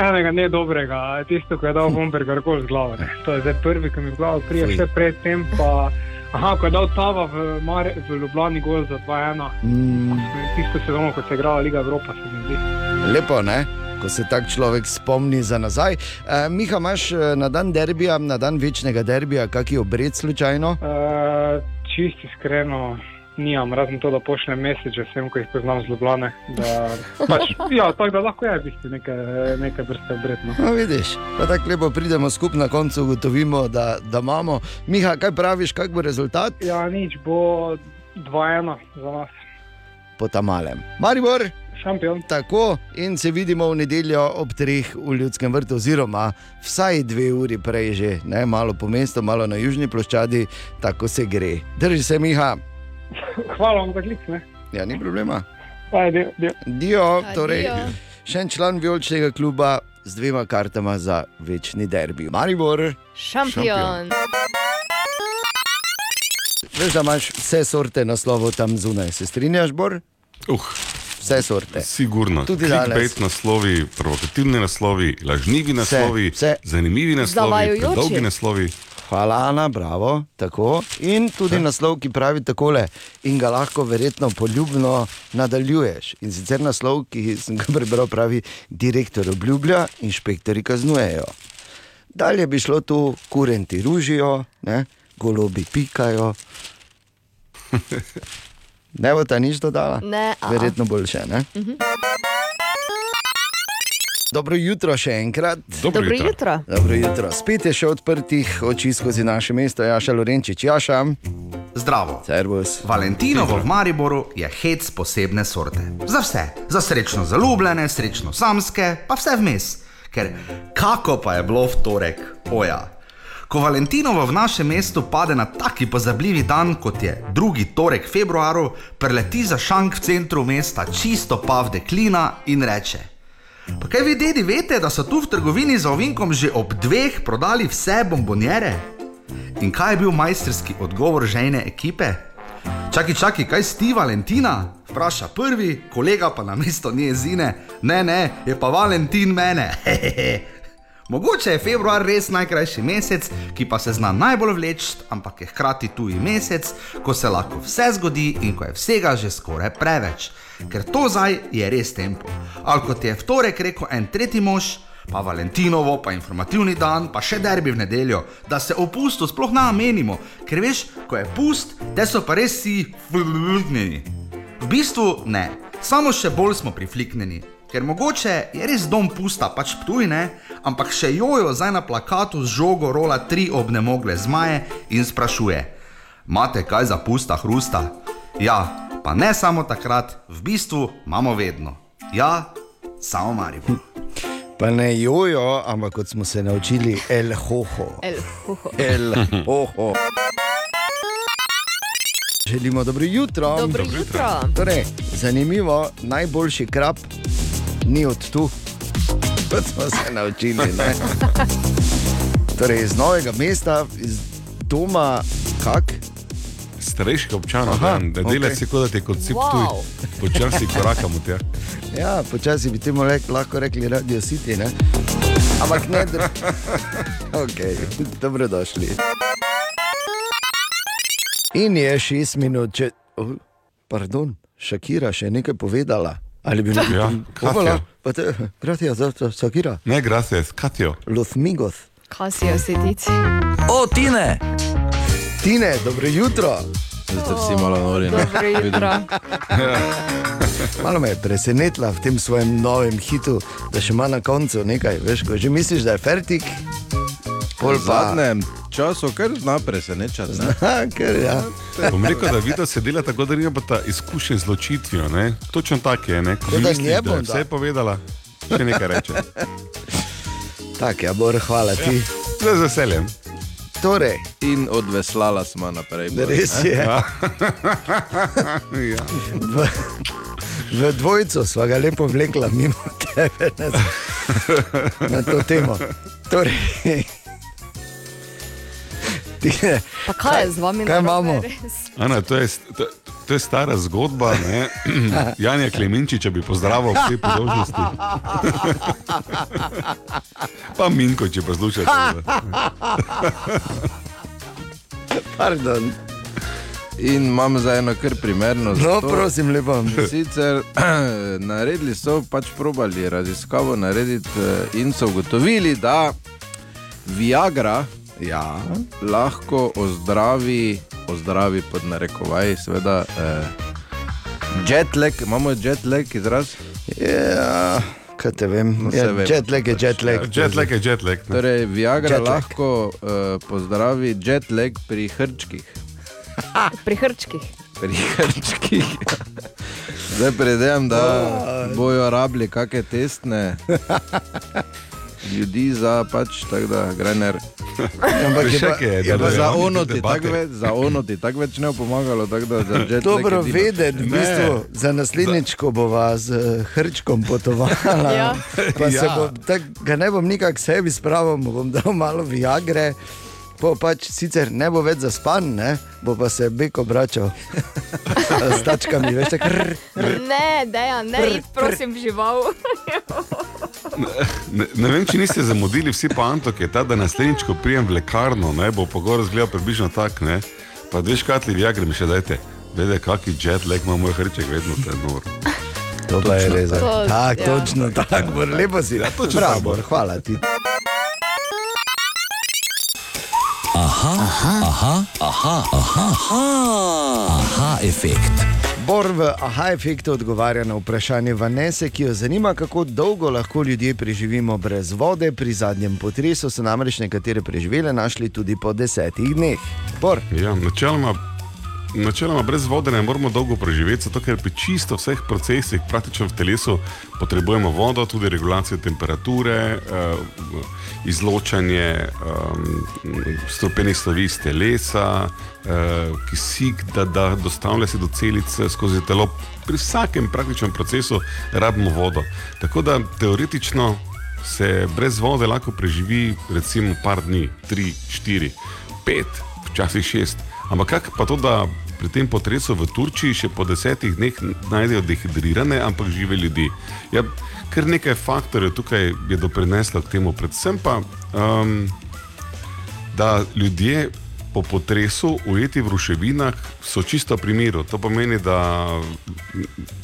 enega nedobrega, tisto, ko je dal bomber karkoli z glave. ne. To je zdaj prvi, ki mi v glavo prije, Fuj. vse predtem pa. Aha, ko je dal Tava v, Mare, v Ljubljani gol za 2-1. Mm, Tisto sezono, ko se je igrala Liga Evropa, se mi zdi. lepo, ne? Ko se tak človek spomni za nazaj. Uh, Miha, imaš eh, na dan derbija, na dan večnega derbija, kakšen obred slučajno? Uh, čist iskreno, nimam, razen to, da pošljem mesiče vsem, ki jih poznam z Ljubljane. Da, pač, ja, tako da lahko je v bistvu neke, neke vrste obredno. No, vidiš, pa tako lepo pridemo skupaj na koncu, ugotovimo, da, da imamo. Miha, kaj praviš, kak bo rezultat? Ja, nič bo 2-1 za nas. Po tam malem. Maribor, šampion. Tako in se vidimo v nedeljo ob treh v Ljudskem vrtu, oziroma vsaj dve uri prej, že ne, malo po mestu, malo na južni ploščadi, tako se gre. Drži se, Miha. Hvala vam za klic. Ne? Ja, ni problema. Dio. Dio, Adijo. torej, še en član Violčnega kluba z dvema kartama za večni derbi. Maribor. Šampion. Veš, da imaš vse sorte naslovov tam zunaj, se strinjaš, Bor? Uh, vse sorte. Sigurno. Tudi Clickbait danes. naslovi, provokativni naslovi, lažnivi naslovi, vse. zanimivi naslovi, dolgi naslovi. Hvala, Ana, bravo. Tako. In tudi naslov, ki pravi takole, in ga lahko verjetno poljubno nadaljuješ. In sicer naslov, ki sem ga prebral, pravi: Direktor obljublja, inšpektori kaznujejo. Dalje bi šlo tu, kurenti ružijo, ne? golobi pikajo. Ne bo ta nič dodala? Ne, a. Verjetno boljše. Ne? Mhm. Dobro jutro še enkrat. Dobro Dobro jutro. jutro. Dobro jutro. Spet je še odprtih oči skozi naše mesto, Jaša Lorenčič, Jaša. Zdravo. Servus. Valentinovo v Mariboru je hec posebne sorte. Za vse, za srečno zaljubljene, srečno samske, pa vse vmes. Ker kako pa je bilo v torek, oja. Ko Valentinovo v našem mestu pade na taki pozabljivi dan, kot je drugi torek februarju, preleti za šank v centru mesta čisto pav deklina in reče: Pa kaj vi, dedi, veste, da so tu v trgovini za ovinkom že ob dveh prodali vse bombonjere? In kaj je bil majsterski odgovor žejne ekipe? Čakaj, čakaj, kaj sti Valentina? Vpraša prvi, kolega pa na mesto nje zine. Ne, ne, je pa Valentin mene. Mogoče je februar res najkrajši mesec, ki pa se zna najbolj vleči, ampak je hkrati tuji mesec, ko se lahko vse zgodi in ko je vsega že skoraj preveč. Ker to zdaj je res tempo. Ali kot je v torek rekel en tretji mož, pa Valentinovo, pa informativni dan, pa še derbi v nedeljo, da se o pustu sploh ne namenimo, ker veš, ko je pust, te so pa res si fliknjeni. V bistvu ne, samo še bolj smo prifliknjeni. Ker mogoče je res dom pusta, pač tuj ne, ampak še jojo zdaj na plakatu z žogo rola tri obnemogle zmaje in sprašuje: Mate kaj za pusta hrusta? Ja, pa ne samo takrat, v bistvu imamo vedno. Ja, samo Maribor. Pa ne jojo, ampak kot smo se naučili, el hoho. El hoho. El hoho. Želimo dobro jutro. Dobro Dobro jutro. jutro. Torej, zanimivo, najboljši krab ni od tu, kot smo se naučili. ne. Torej, iz novega mesta, iz doma, kak? Starejših občanov, Aha, da dela okej. okay. se kot da te kot si Wow. tuj. Počasi korakamo tja. Ja, počasi bi temu rek, lahko rekli Radio City, ne? Ampak ne, da. Okay, dobrodošli. In je šest minut, če. Oh, pardon, Šakira še nekaj povedala. Ali bi mi Ja, Katja. Gracias, za to, Šakira. Ne, gracias, Katjo. Los migos. Kasijo sedici. O, Tine! Tine, dobro jutro. Zdaj ste vsi malo nori. jutro. Malo me je presenetila v tem svojem novem hitu, da še ima na koncu nekaj. Veš, ko že misliš, da je fertik, pol pa. zadnjem času kar zna presenečati. ne? Zna, ker ja. Bom rekel, da video se dela tako, da nima ta izkušnja z ločitvijo. Ne? Točno tako je. Ne? Ko Ja, da misliš, njemu, da je da. vse povedala, še nekaj reče. Tak, ja, Bor, hvala ti. Z veseljem. Torej, In odveslala smo naprej. Bor, res je. Ja. V, v dvojcu sva ga lepo vlekla mimo tebe na, na to temo. Torej, Pa kaj je z vami Kaj imamo? Ana, to, je, to, to je stara zgodba. ne. Janja Klemenčiča bi pozdravil tej priložnosti. Pa Minko, če poslušate. Pardon. In imam za eno kar primerno. No, prosim, lepo. Sicer naredili so pač probali raziskavo narediti eh, in so ugotovili, da Viagra ja. lahko ozdravi, ozdravi pod narekovaji, seveda. Eh, Jetlag, imamo jetlag izraz? Ja, kaj te vem. No, Ja, vemo. jetlag je jetlag. Jetlag je jetlag. ne. Torej, Viagra Jetlag. lahko uh, pozdravi jetlag pri hrčkih. Pri hrčkih. Pri hrčkih. Zdaj predvidevam, da bojo rabili kakšne testne ljudi za pač tako da grener. Ampak je pa- je pa za za ono ti tako več, za ono ti tako več ne bo pomagalo, tako da za jet lag Dobro vedeti, v bistvu, za naslednjič, ko bova z eh, hrčkom potovala. Ja. pa se Ja. bo, tak, ga ne bom nikak sebi spravil, bom dal malo viagre. Po pač sicer ne bo več zaspan, ne? bo pa se beko obračal s tačkami, veš, tako. rr, rr. Ne, deja, ne, id, prosim, žival. Ne, ne vem, če niste zamudili vsi je ta, da naslednjič, ko prijem v lekarno, ne, bo pogovor izgledal približno tako. ne. Pa dve škatli viagre mi še dajte. Vede, kakšen jet lag ima moj hrček, vedno te noro. To pa je res. To- Tak, ja. točno tako, Bor, lepo si. Ja, točno Bravo, tako. Bor, hvala ti. Aha, aha, aha, aha, aha, aha, aha efekt. Bor v aha efektu odgovarja na vprašanje Vanese, ki jo zanima, kako dolgo lahko ljudje preživimo brez vode. Pri zadnjem potresu so namreč nekatere preživele našli tudi po desetih dneh. Bor. Ja, načeloma načeloma brez vode ne moremo dolgo preživeti, zato ker pri čisto vseh procesih, praktično v telesu, potrebujemo vodo, tudi regulacijo temperature, uh, izločanje um, strupenih snovi iz telesa, uh, kisik, da, da dostavlja se do celice skozi telo. Pri vsakem praktičnem procesu rabimo vodo. Tako da teoretično se brez vode lahko preživi recimo par dni, tri, štiri, pet, včasih šest. Ampak kak pa to, da pri tem potresu v Turčiji še po desetih dneh najdejo dehidrirane, ampak žive ljudi. Ja, kar nekaj faktorjev tukaj je doprineslo k temu, predvsem pa, um, da ljudje po potresu ujeti v ruševinah so čisto pri miru. To pomeni, da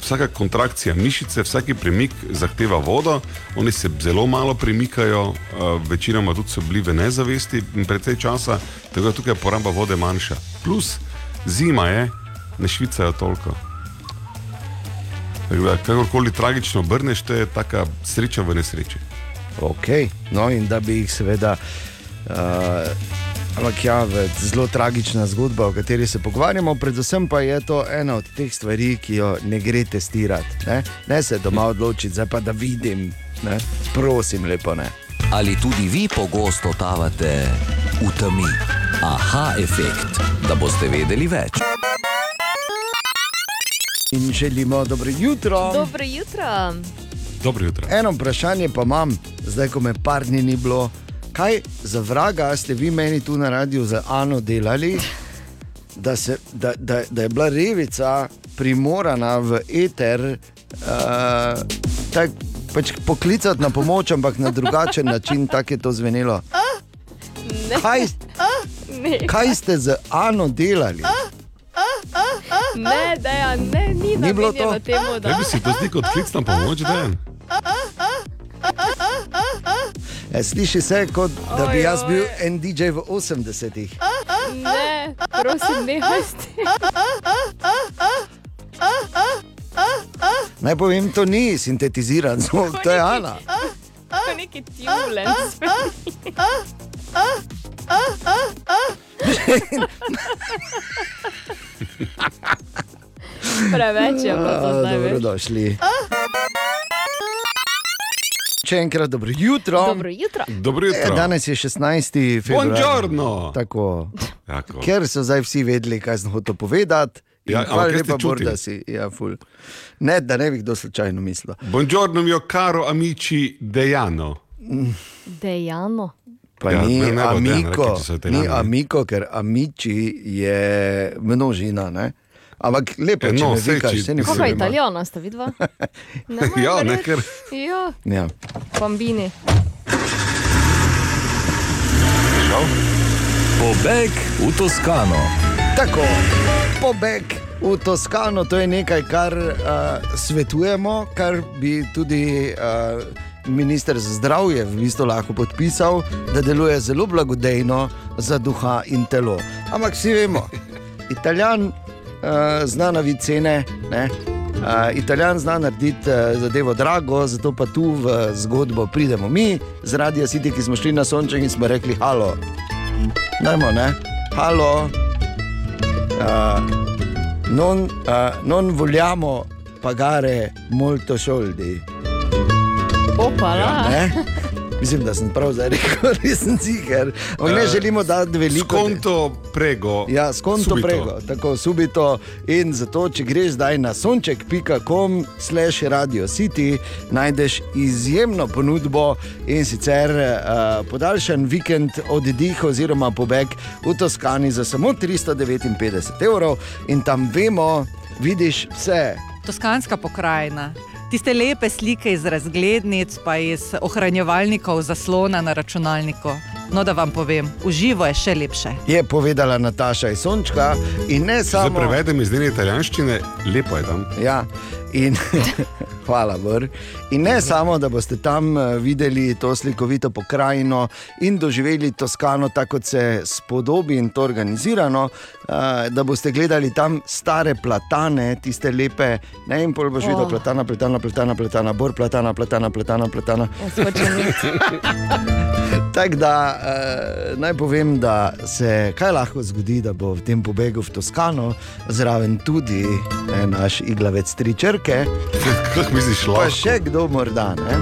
vsaka kontrakcija mišice, vsaki premik zahteva vodo, oni se zelo malo premikajo, večinoma tudi so bili v nezavesti precej časa, tako da tukaj poraba vode manjša. Plus zima je, ne švicajo toliko. Tako da, Kakorkoli tragično obrneš, to je taka sreča v nesreči. Ok, no in da bi jih seveda. Uh, ampak ja, zelo tragična zgodba, o kateri se pogovarjamo, predvsem pa je to ena od teh stvari, ki jo ne gre testirati. Ne, ne se doma odločiti, zdaj pa da vidim, ne? prosim, lepo ne. Ali tudi vi pogosto totavate v temi? Aha, efekt, da boste vedeli več. In želimo dobro jutro. Dobro jutro. Dobro jutro. Eno vprašanje pa imam, zdaj ko me par dni ni bilo. Kaj za vraga ste vi meni tu na radiju za Ano delali, da, se, da, da, da je bila revica primorana v eter uh, tak, pač poklicati na pomoč, ampak na drugačen način, tako je to zvenelo. Ne. Kaj, Ne. kaj ste z Ano delali? Ne, da ne, ni, Ni bilo to? Temu, da... Ne bi si to zdi kot klic na pomoč, da je. E, sliši se, kot da bi jaz bil en DJ v 80-ih. Ne, prosim, nehaj s tem. Naj povem, to ni sintetiziran zvok, to je Ana. To je neki tjulen. Preveč je bilo to zdaj. Dobrodošli. Še enkrat dobro jutro. Dobro jutro. Dobro jutro. E, danes je 16. februar. Buongiorno. Tako. Tako. Ker so zdaj vsi vedeli, kaj sem hotel povedati. In Ja, hvala lepa, Bor, da si. Ja, ful. ne, da ne bi kdo slučajno mislil. Buongiorno, mio caro amici Dejano. Dejano. Pa Ja, ni amiko, ni amiko, ker amici je množina. Ne? Ampak lepo, E, če no, vikaš, če- ne Kako je vem. italijano, sta vidva? Ja, ne, ker Ja, Ja. bambini. Pobeg v Toskano. Tako, pobeg v Toskano, to je nekaj, kar uh, svetujemo, kar bi tudi uh, minister za zdravje v bistvu lahko podpisal, da deluje zelo blagodejno za duha in telo. Ampak vsi vemo, Italijan uh, zna naviti cene. Ne? Uh, Italijan zna narediti uh, zadevo drago, zato pa tu v zgodbo pridemo mi, zaradi Asiti, ki smo šli na sonček in smo rekli: Halo, dajmo, ne, halo, uh, non, uh, non vogliamo pagare molto soldi. Opala. Ne? Mislim, da sem prav zdaj rekel, nisem ciger. Ampak ne Eh, želimo dati veliko. Skonto prego. Ja, skonto subito. prego, tako subito. In zato, če greš zdaj na sonček.com, slash radio city, najdeš izjemno ponudbo in sicer uh, podaljšan vikend oddih oziroma pobeg v Toskani za samo 359 evrov in tam vemo, vidiš vse. Toskanska pokrajina. Tiste lepe slike iz razglednic, pa iz ohranjevalnikov zaslona na računalniku. No, da vam povem, v živo je še lepše. Je povedala Nataša iz Sončka in ne samo. prevedem iz njene italijanščine, lepo je tam. Ja, in hvala, Bor. In ne samo, da boste tam eh, videli to slikovito pokrajino in doživeli Toskano, tako kot se spodobi in to organizirano, eh, da boste gledali tam stare platane, tiste lepe, ne in pol boš videl Oh. platana, platana, platana, platana, bor, platana, platana, platana, platana. Iti. Tako da uh, naj povem, da se kaj lahko zgodi, da bo v tem pobegu v Toskano zraven tudi eh, naš iglavec tri črke. Kako misliš, Pa lahko? še kdo morda. Ne?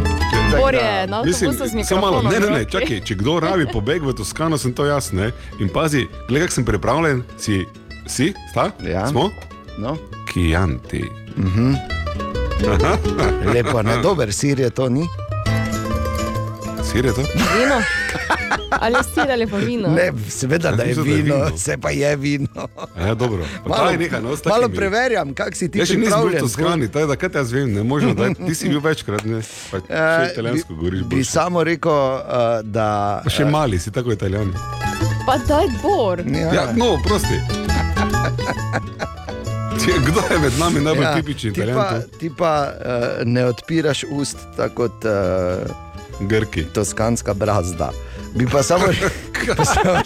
Tako Bor da- je na Mislim, samo malo, ne, ne, ne, čakaj, če kdo rabi pobeg v Toskano, sem to jaz. Ne? In pazi, gledaj, kako sem pripravljen, si, si, sta? Ja. Smo? No. Kijanti. Mhm. Lepo, ne dober sir je to, ni? Sir je to? Vino? Ali sir ali pa vino? Ne, seveda, da je je vino, vino. se pa je vino. Ja, dobro. Pa Malo, nekaj, no, malo preverjam, kak si ti Jaz še nisem bil v pripravljen. Toskani, tako da kaj te jaz vem, ne možno, da ti si bil večkrat, ne, pa še Eh, italijansko govoriš. Bi samo rekel, uh, da. Pa še mali si tako italijan. Pa daj bor. Ja, no, prosti. Kdo je med nami najbolj Ja, tipičen ti pa, ti pa uh, ne odpiraš ust tako kot uh, Grki. Toskanska brazda. Bi pa samo,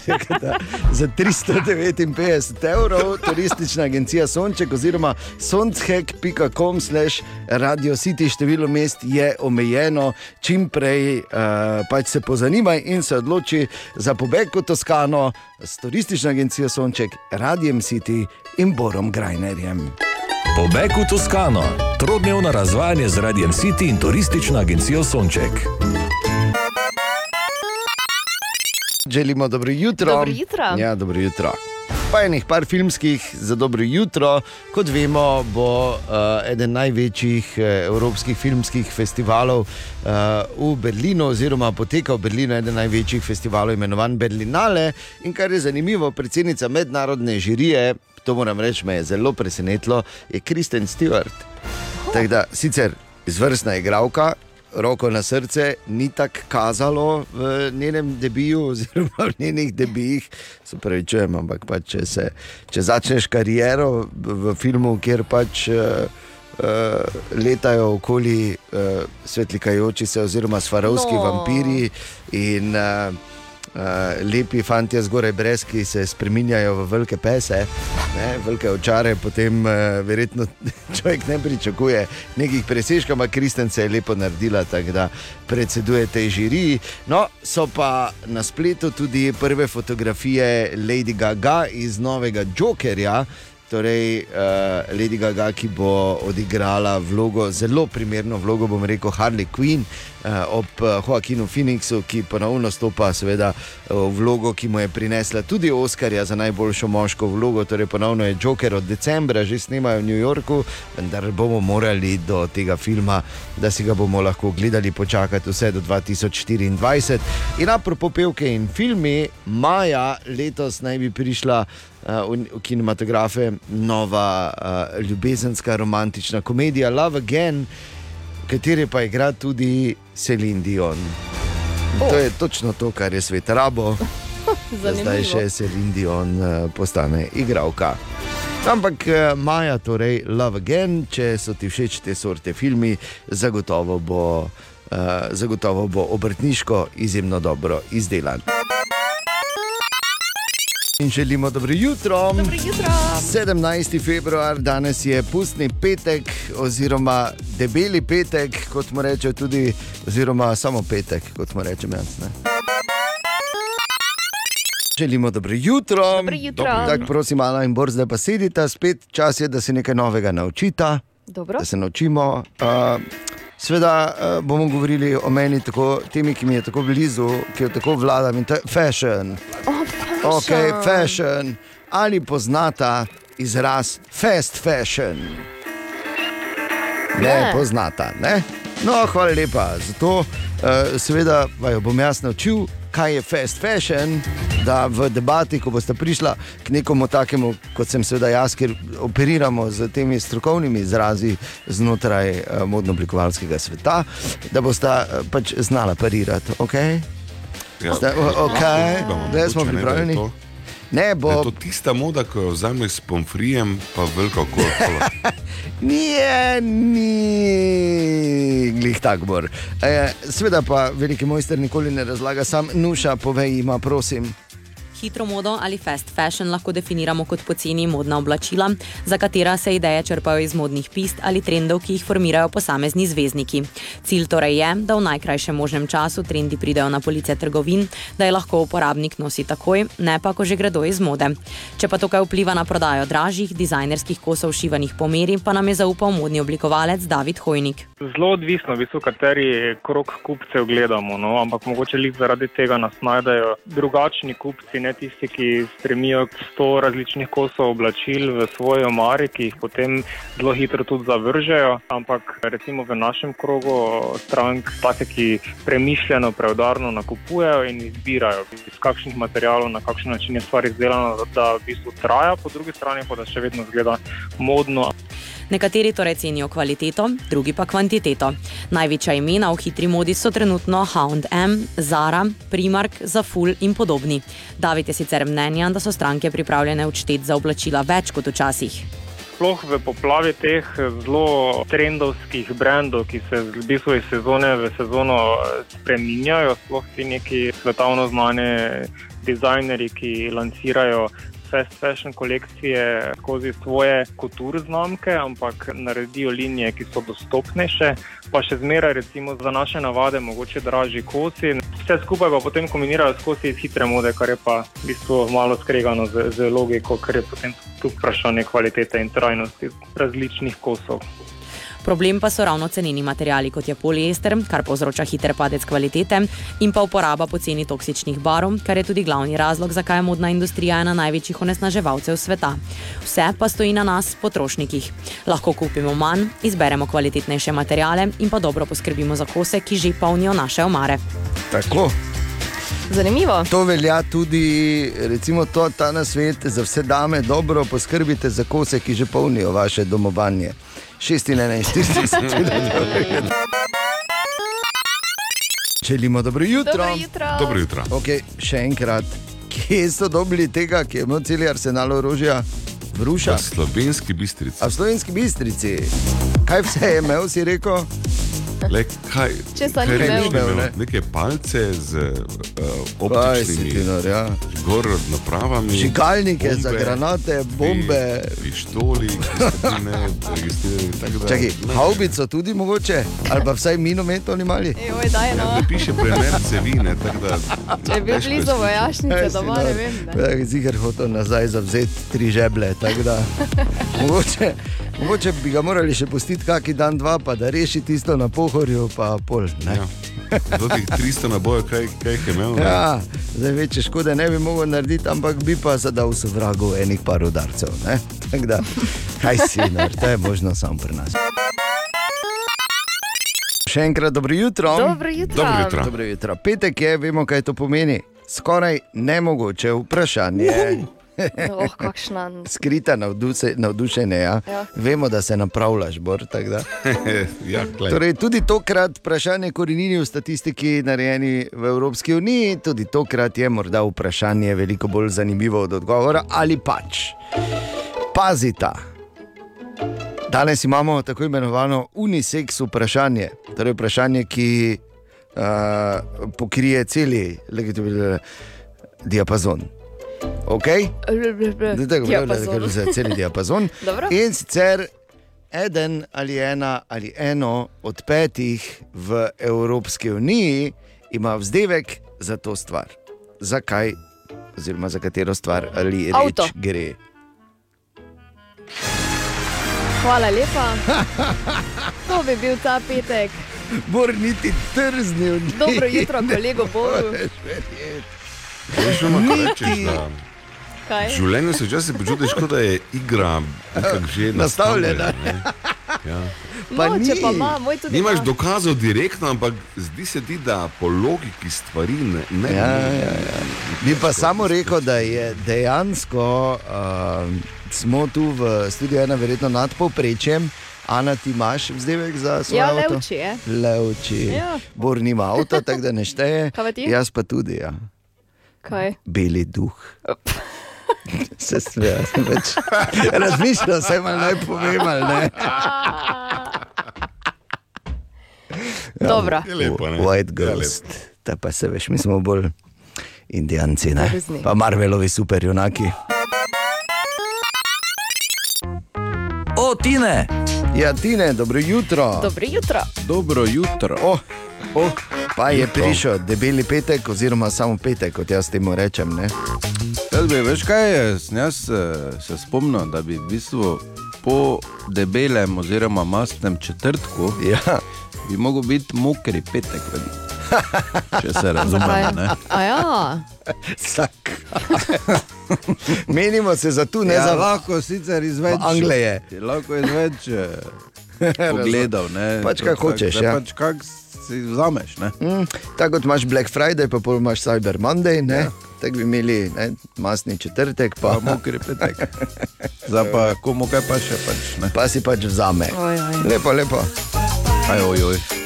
rekel, da za 359 evrov turistična agencija Sonček oziroma sonchek.com slash radio city število mest je omejeno, čim prej uh, pač se pozanimaj in se odloči za pobeg v Toskano s turistično agencijo Sonček, Radijem City in Borom Grajnerjem. Pobeg v Toskano, trodnevno razvajanje z Radijem City in turistično agencijo Sonček. Želimo dobro jutro. Dobro jutro. Ja, dobro jutro. Pa enih par filmskih za dobro jutro. Kot vemo, bo uh, eden največjih uh, evropskih filmskih festivalov uh, v Berlinu, oziroma poteka v Berlinu eden največjih festivalov, imenovan Berlinale. In kar je zanimivo, predsednica mednarodne žirije, to moram reči, me je zelo presenetilo, je Kristen Stewart. Tako da sicer izvrstna igralka. Roko na srce ni tako kazalo v njenem debiju, oziroma v njenih debijih. Se pravi, čujem, ampak pač, če, se, če začneš kariero v, filmu, kjer pač uh, uh, letajo okoli uh, svetlikajoči se, oziroma svarovski no. vampiri in uh, Uh, lepi fanti zgoraj brez, ki se spremenjajo v velike pese, ne, velike očare, potem uh, verjetno človek ne pričakuje nekih presežkov, ampak Kristen se je lepo naredila, tako da predseduje tej žiriji. No, so pa na spletu tudi prve fotografije Lady Gaga iz novega Jokerja. Torej, uh, Lady Gaga, ki bo odigrala vlogo, zelo primerno vlogo, bom rekel, Harley Quinn uh, ob uh, Joaquinu Phoenixu, ki ponovno stopa seveda, uh, v vlogo, ki mu je prinesla tudi Oscarja za najboljšo moško vlogo. Torej, ponovno je Joker od decembra, že snemajo v New Yorku, vendar bomo morali do tega filma, da si ga bomo lahko gledali, počakati vse do 2024. In apropo pevke in filmi, maja letos naj bi prišla v, kinematografe nova ljubezenska romantična komedija Love Again, kateri pa igra tudi Celine Dion. In To je točno to, kar je svet rabo. da zdaj še Celine Dion uh, postane igralka. Ampak eh, Maja, torej Love Again, če so ti všeč te sorte filmi, zagotovo bo, uh, zagotovo bo obrtniško izjemno dobro izdelan. In želimo dobro jutro. Dobro jutro. 17. februar, danes je pustni petek, oziroma debeli petek, kot mu reče tudi, oziroma samo petek, kot mu rečem jaz. Ne? Želimo dobro jutro. Dobro jutro. Tako, prosim, Ana in Bor, zdaj pa sedita, spet čas je, da se nekaj novega naučita, Dobro. da se naučimo. Uh, Sveda uh, bomo govorili o meni, tako, temi, ki mi je tako blizu, ki jo tako vladam in to je fashion. Oh, Ok, fashion. Ali poznata izraz fast fashion? Ne, Ne. poznata. Ne? No, hvala lepa. Zato, uh, seveda, vaju bom jaz naučil, kaj je fast fashion, da v debati, ko boste prišla k nekomu takemu, kot sem seveda jaz, ker operiramo z temi strokovnimi izrazi znotraj uh, modno-oblikovalskega sveta, da boste uh, pač znala parirati. Okay? Ja. Zdaj, o- ok, zdaj smo ne, pripravljeni. to- Ne, bo... Je to tista moda, ko jo vzameš s pomfrijem, pa veliko kolo. Nije, ni, glih tako bor. E, Sveda pa veliki mojster nikoli ne razlaga, sam nuša, povej ima, prosim. Hitro modo ali fast fashion lahko definiramo kot poceni modna oblačila, za katera se ideje črpajo iz modnih pist ali trendov, ki jih formirajo posamezni zvezdniki. Cilj torej je, da v najkrajšem možnem času trendi pridejo na police trgovin, da jih lahko uporabnik nosi takoj, ne pa ko že gredo iz mode. Če pa to kaj vpliva na prodajo dražjih, dizajnerskih kosov šivanih po meri, pa nam je zaupal modni oblikovalec David Hojnik. Zelo odvisno, v bistvu, kateri krok kupcev gledamo, no? ampak mogoče lih zaradi tega nas najdejo drugačni kupci, ne tisti, ki stremijo k 100 različnih kosov oblačil v svoji omari, ki jih potem zelo hitro tudi zavržejo. Ampak recimo v našem krogu strank, take, ki premišljeno, preudarno nakupujejo in izbirajo, iz kakšnih materijalov, na kakšen način je stvar izdelana, da v bistvu traja, po drugi strani pa da še vedno zgleda modno. Nekateri torej cenijo kvaliteto, drugi pa kvantiteto. Največja imena v hitri modi so trenutno H&M, Zara, Primark, Zaful in podobni. David je sicer mnenja, da so stranke pripravljene odšteti za oblačila več kot včasih. Sploh v poplavi teh zelo trendovskih brendov, ki se v bistvu iz sezone v sezono eh, spreminjajo, sploh ti neki svetovno znani dizajnerji, ki lansirajo fast fashion kolekcije skozi svoje kultur znamke, ampak naredijo linije, ki so dostopnejše, pa še zmeraj recimo za naše navade mogoče dražji kosi. Vse skupaj pa potem kombinirajo s kosi iz hitre mode, kar je pa v bistvu malo skregano z, z logiko, ker je potem tu vprašanje kvalitete in trajnosti različnih kosov. Problem pa so ravno ceneni materijali, kot je poliester, kar povzroča hiter padec kvalitete, in pa uporaba poceni toksičnih barov, kar je tudi glavni razlog, zakaj je modna industrija ena največjih onesnaževalcev sveta. Vse pa stoji na nas, potrošnikih. Lahko kupimo manj, izberemo kvalitetnejše materijale in pa dobro poskrbimo za kose, ki že polnijo naše omare. Tako. Zanimivo. To velja tudi, recimo, to, ta na svet za vse dame. Dobro poskrbite za kose, ki že polnijo vaše domovanje. 16, Želimo dobro jutro. Dobro jutro. Dobro jutro. Okay, še enkrat, kje so dobili tega, ki je imel cel arsenal orožja? Vruša. V slovenski bistrici. A v slovenski bistrici. Kaj vse je imel, si rekel? Le, kaj, kaj ni imel? imel, ne? Neke palce z uh, Kaj si ti optičnimi ja? napravami. Žigalnike za granate, bombe. Pištoli, bili ne registrirani. Čakaj, haubico tudi mogoče, ali pa vsaj minometov ni mali. Joj, daj, no. Ja, piše premer cevine, tako da. Če bi blizu je vojašnice doma, ne vem. Ne. Zigar hotel nazaj zavzeti tri žeble. tako Da, mogoče, mogoče bi ga morali še pustiti kaki dan, dva, pa da reši tisto na pohorju, pa pol. Ne? Ja. Teh 300 nabojev, kaj, kaj je imel? ne? Ja, zdaj večje škode ne bi mogel narediti, ampak bi pa zadal se vragu enih par udarcev. Da, kaj si, no, to je možno samo pri nas. Še enkrat dobro jutro. Dobro jutro. Dobro jutro. Dobro jutro. Petek je, vemo, kaj to pomeni. Skoraj nemogoče vprašanje. Oh, kakšna. Skrita navduse, navdušenje. Ja. Ja. Vemo, da se napravljaš, Bor. ja, glej. Torej, tudi tokrat vprašanje korenini v statistiki, narejeni v Evropski uniji, tudi tokrat je morda vprašanje veliko bolj zanimivo od odgovora, ali pač. Pazita. Danes imamo tako imenovano unisex vprašanje, torej vprašanje, ki uh, pokrije celi legitimni diapazon. Okay? Zdaj tako Diapazon. za cel diapazon. In sicer eden ali ena ali eno od petih v Evropski uniji ima vzdevek za to stvar. Zakaj, oziroma za katero stvar ali reč Avto. gre. Hvala lepa. To bi bil ta petek. Bor niti trznil. ni. Dobro jutro, kolego Boru. Veš, ono, ko rečeš, Niti- da Kaj? v življenju se včasih počutiš, kot da je igra že Nastavljena. Ja. Pa no, ni. pa ima, tudi Nimaš ima. dokazov direktno, ampak zdi se ti, da po logiki stvari ne. ne Ja, ja, ja. Bi pa samo rekel, da je dejansko, uh, smo tu v studiu ena verjetno nad povprečjem. Ana, ti imaš vzdevek za svoj Ja, avto? Levči je. Levči. Ja. Bor nima avta, tako da ne šteje. Kaj? Jaz pa tudi, ja. Kaj? Beli duh. Se strinjam, več. Razmišljal sem, ali naj povem ali ne. Dobro. Je lepo, ne? White Je Ghost. Ta pa se veš, mi smo bolj Indijanci, ne? Pa Marvelovi superjunaki. O, Tine! Ja, Tine, dobro jutro. Dobro jutro. Dobro jutro. Oh, oh, pa je Jutro. prišel debeli petek, oziroma samo petek, kot jaz temu rečem. Ne? Jaz bi, veš kaj, je, jaz eh, se spomnil, da bi v bistvu po debelem oziroma mastnem četrtku ja. bi mogel biti mokri petek. vedi. Če se razumemo. ne. A ja. Vsak. Menimo se za tu, ne ja, za lahko sicer izveč. Angleje. Lahko izveč eh, pogledov. Ne, Pač vsak- hočeš, ja. Pač kak si vzameš. Ne? Mm, tako kot imaš Black Friday, pa pol imaš Cyber Monday, ja. tako bi imeli ne, masni četrtek, pa, Pa mokri petek. Zdaj pa komu kaj pa še pač. Ne? pa si pač vzame. Oj, oj. Lepo, lepo. Aj, oj, oj.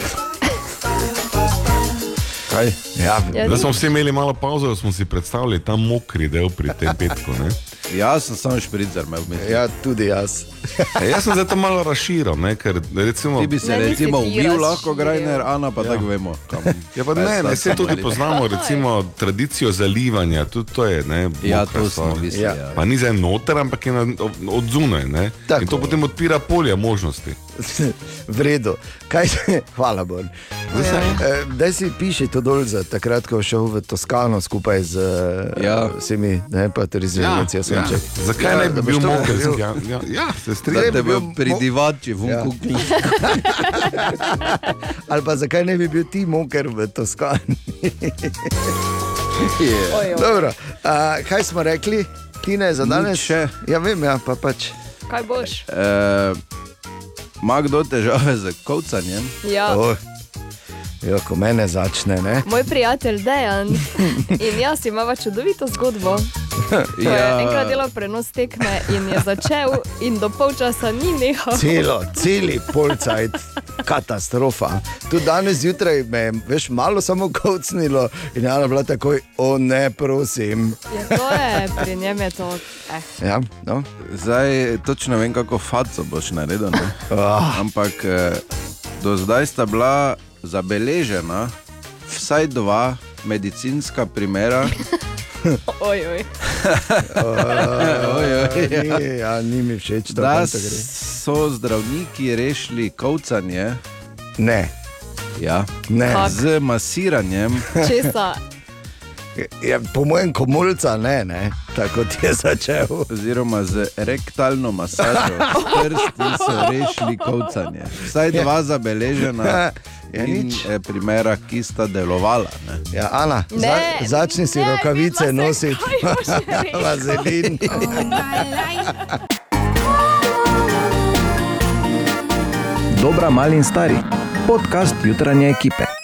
Kaj? Ja, Ja, Da smo vsi imeli malo pauzo, smo si predstavljali ta mokri del pri tem petku. Ne? Jaz sem samo špricer imel v mislih. ja, tudi jaz. E, jaz sem zdaj to malo razširil, ne? ker recimo. Ti bi se Ne, recimo razširil. lahko Grajner, Ana pa ja. tako vemo. Kam, Ja, pa ne, ne, vse tudi poznamo, recimo tradicijo zalivanja, tudi to je. Ne, Ja, to smo mislili. Ja. Ja. Pa ni za noter, ampak je na, od zunaj. ne. Tako. In to potem odpira polje možnosti. V redu, kaj se, hvala Bogu. Daj si piši to dol za takrat, ko je šel v Toskano skupaj z Ja. ja. vsemi, ne pa tudi z Venecijo. Ja, ja. Zakaj ne bi bil moker? Ja, ja, ja, se strinjam. te bi bil pridivači, Ja. vunku ja. Ali pa zakaj ne bi bil ti moker v Toskani? yeah. Oj, oj. Dobro, a, kaj smo rekli, Tine za danes? še. Ja, vem, ja, pa pač. Kaj boš? e, Ma kdo težave z kovcanjem? Ja. Oh. Jo, ko mene začne, ne? Moj prijatelj Dejan in jaz imamo čudovito zgodbo. Ko je Ja. enkrat delal prenos tekme in je začel, in do polčasa ni nehal. Celo, celi polcajt, katastrofa. Tu danes zjutraj me je veš, malo samo kocnilo in je bila takoj, o ne, prosim. Je, to je, pri njem je to. Eh. Ja, no. Zdaj točno vem, kako faco boš naredil. ne. Ah. Ampak eh, do zdaj sta bila zabeležena vsaj dva medicinska primera. Oj, oj. Oj, oj, ja. Ni, ja, ni mi všeč, da so zdravniki rešili kovcanje Ne, ja, ne. Kak? z masiranjem. Česa? Ja, po mojem komulca ne, ne, tako kot je začel. Oziroma z rektalno masažo, prsti so rešili kovcanje. Vsaj dva zabeležena Ja, in nič. eh, primera, ki sta delovala. Ne. Ja, Ana, Ne, za, začni si ne, rokavice videla nositi, sem, kaj boš rekel. vazelin. Dobra, mali in stari. Podcast jutranje ekipe.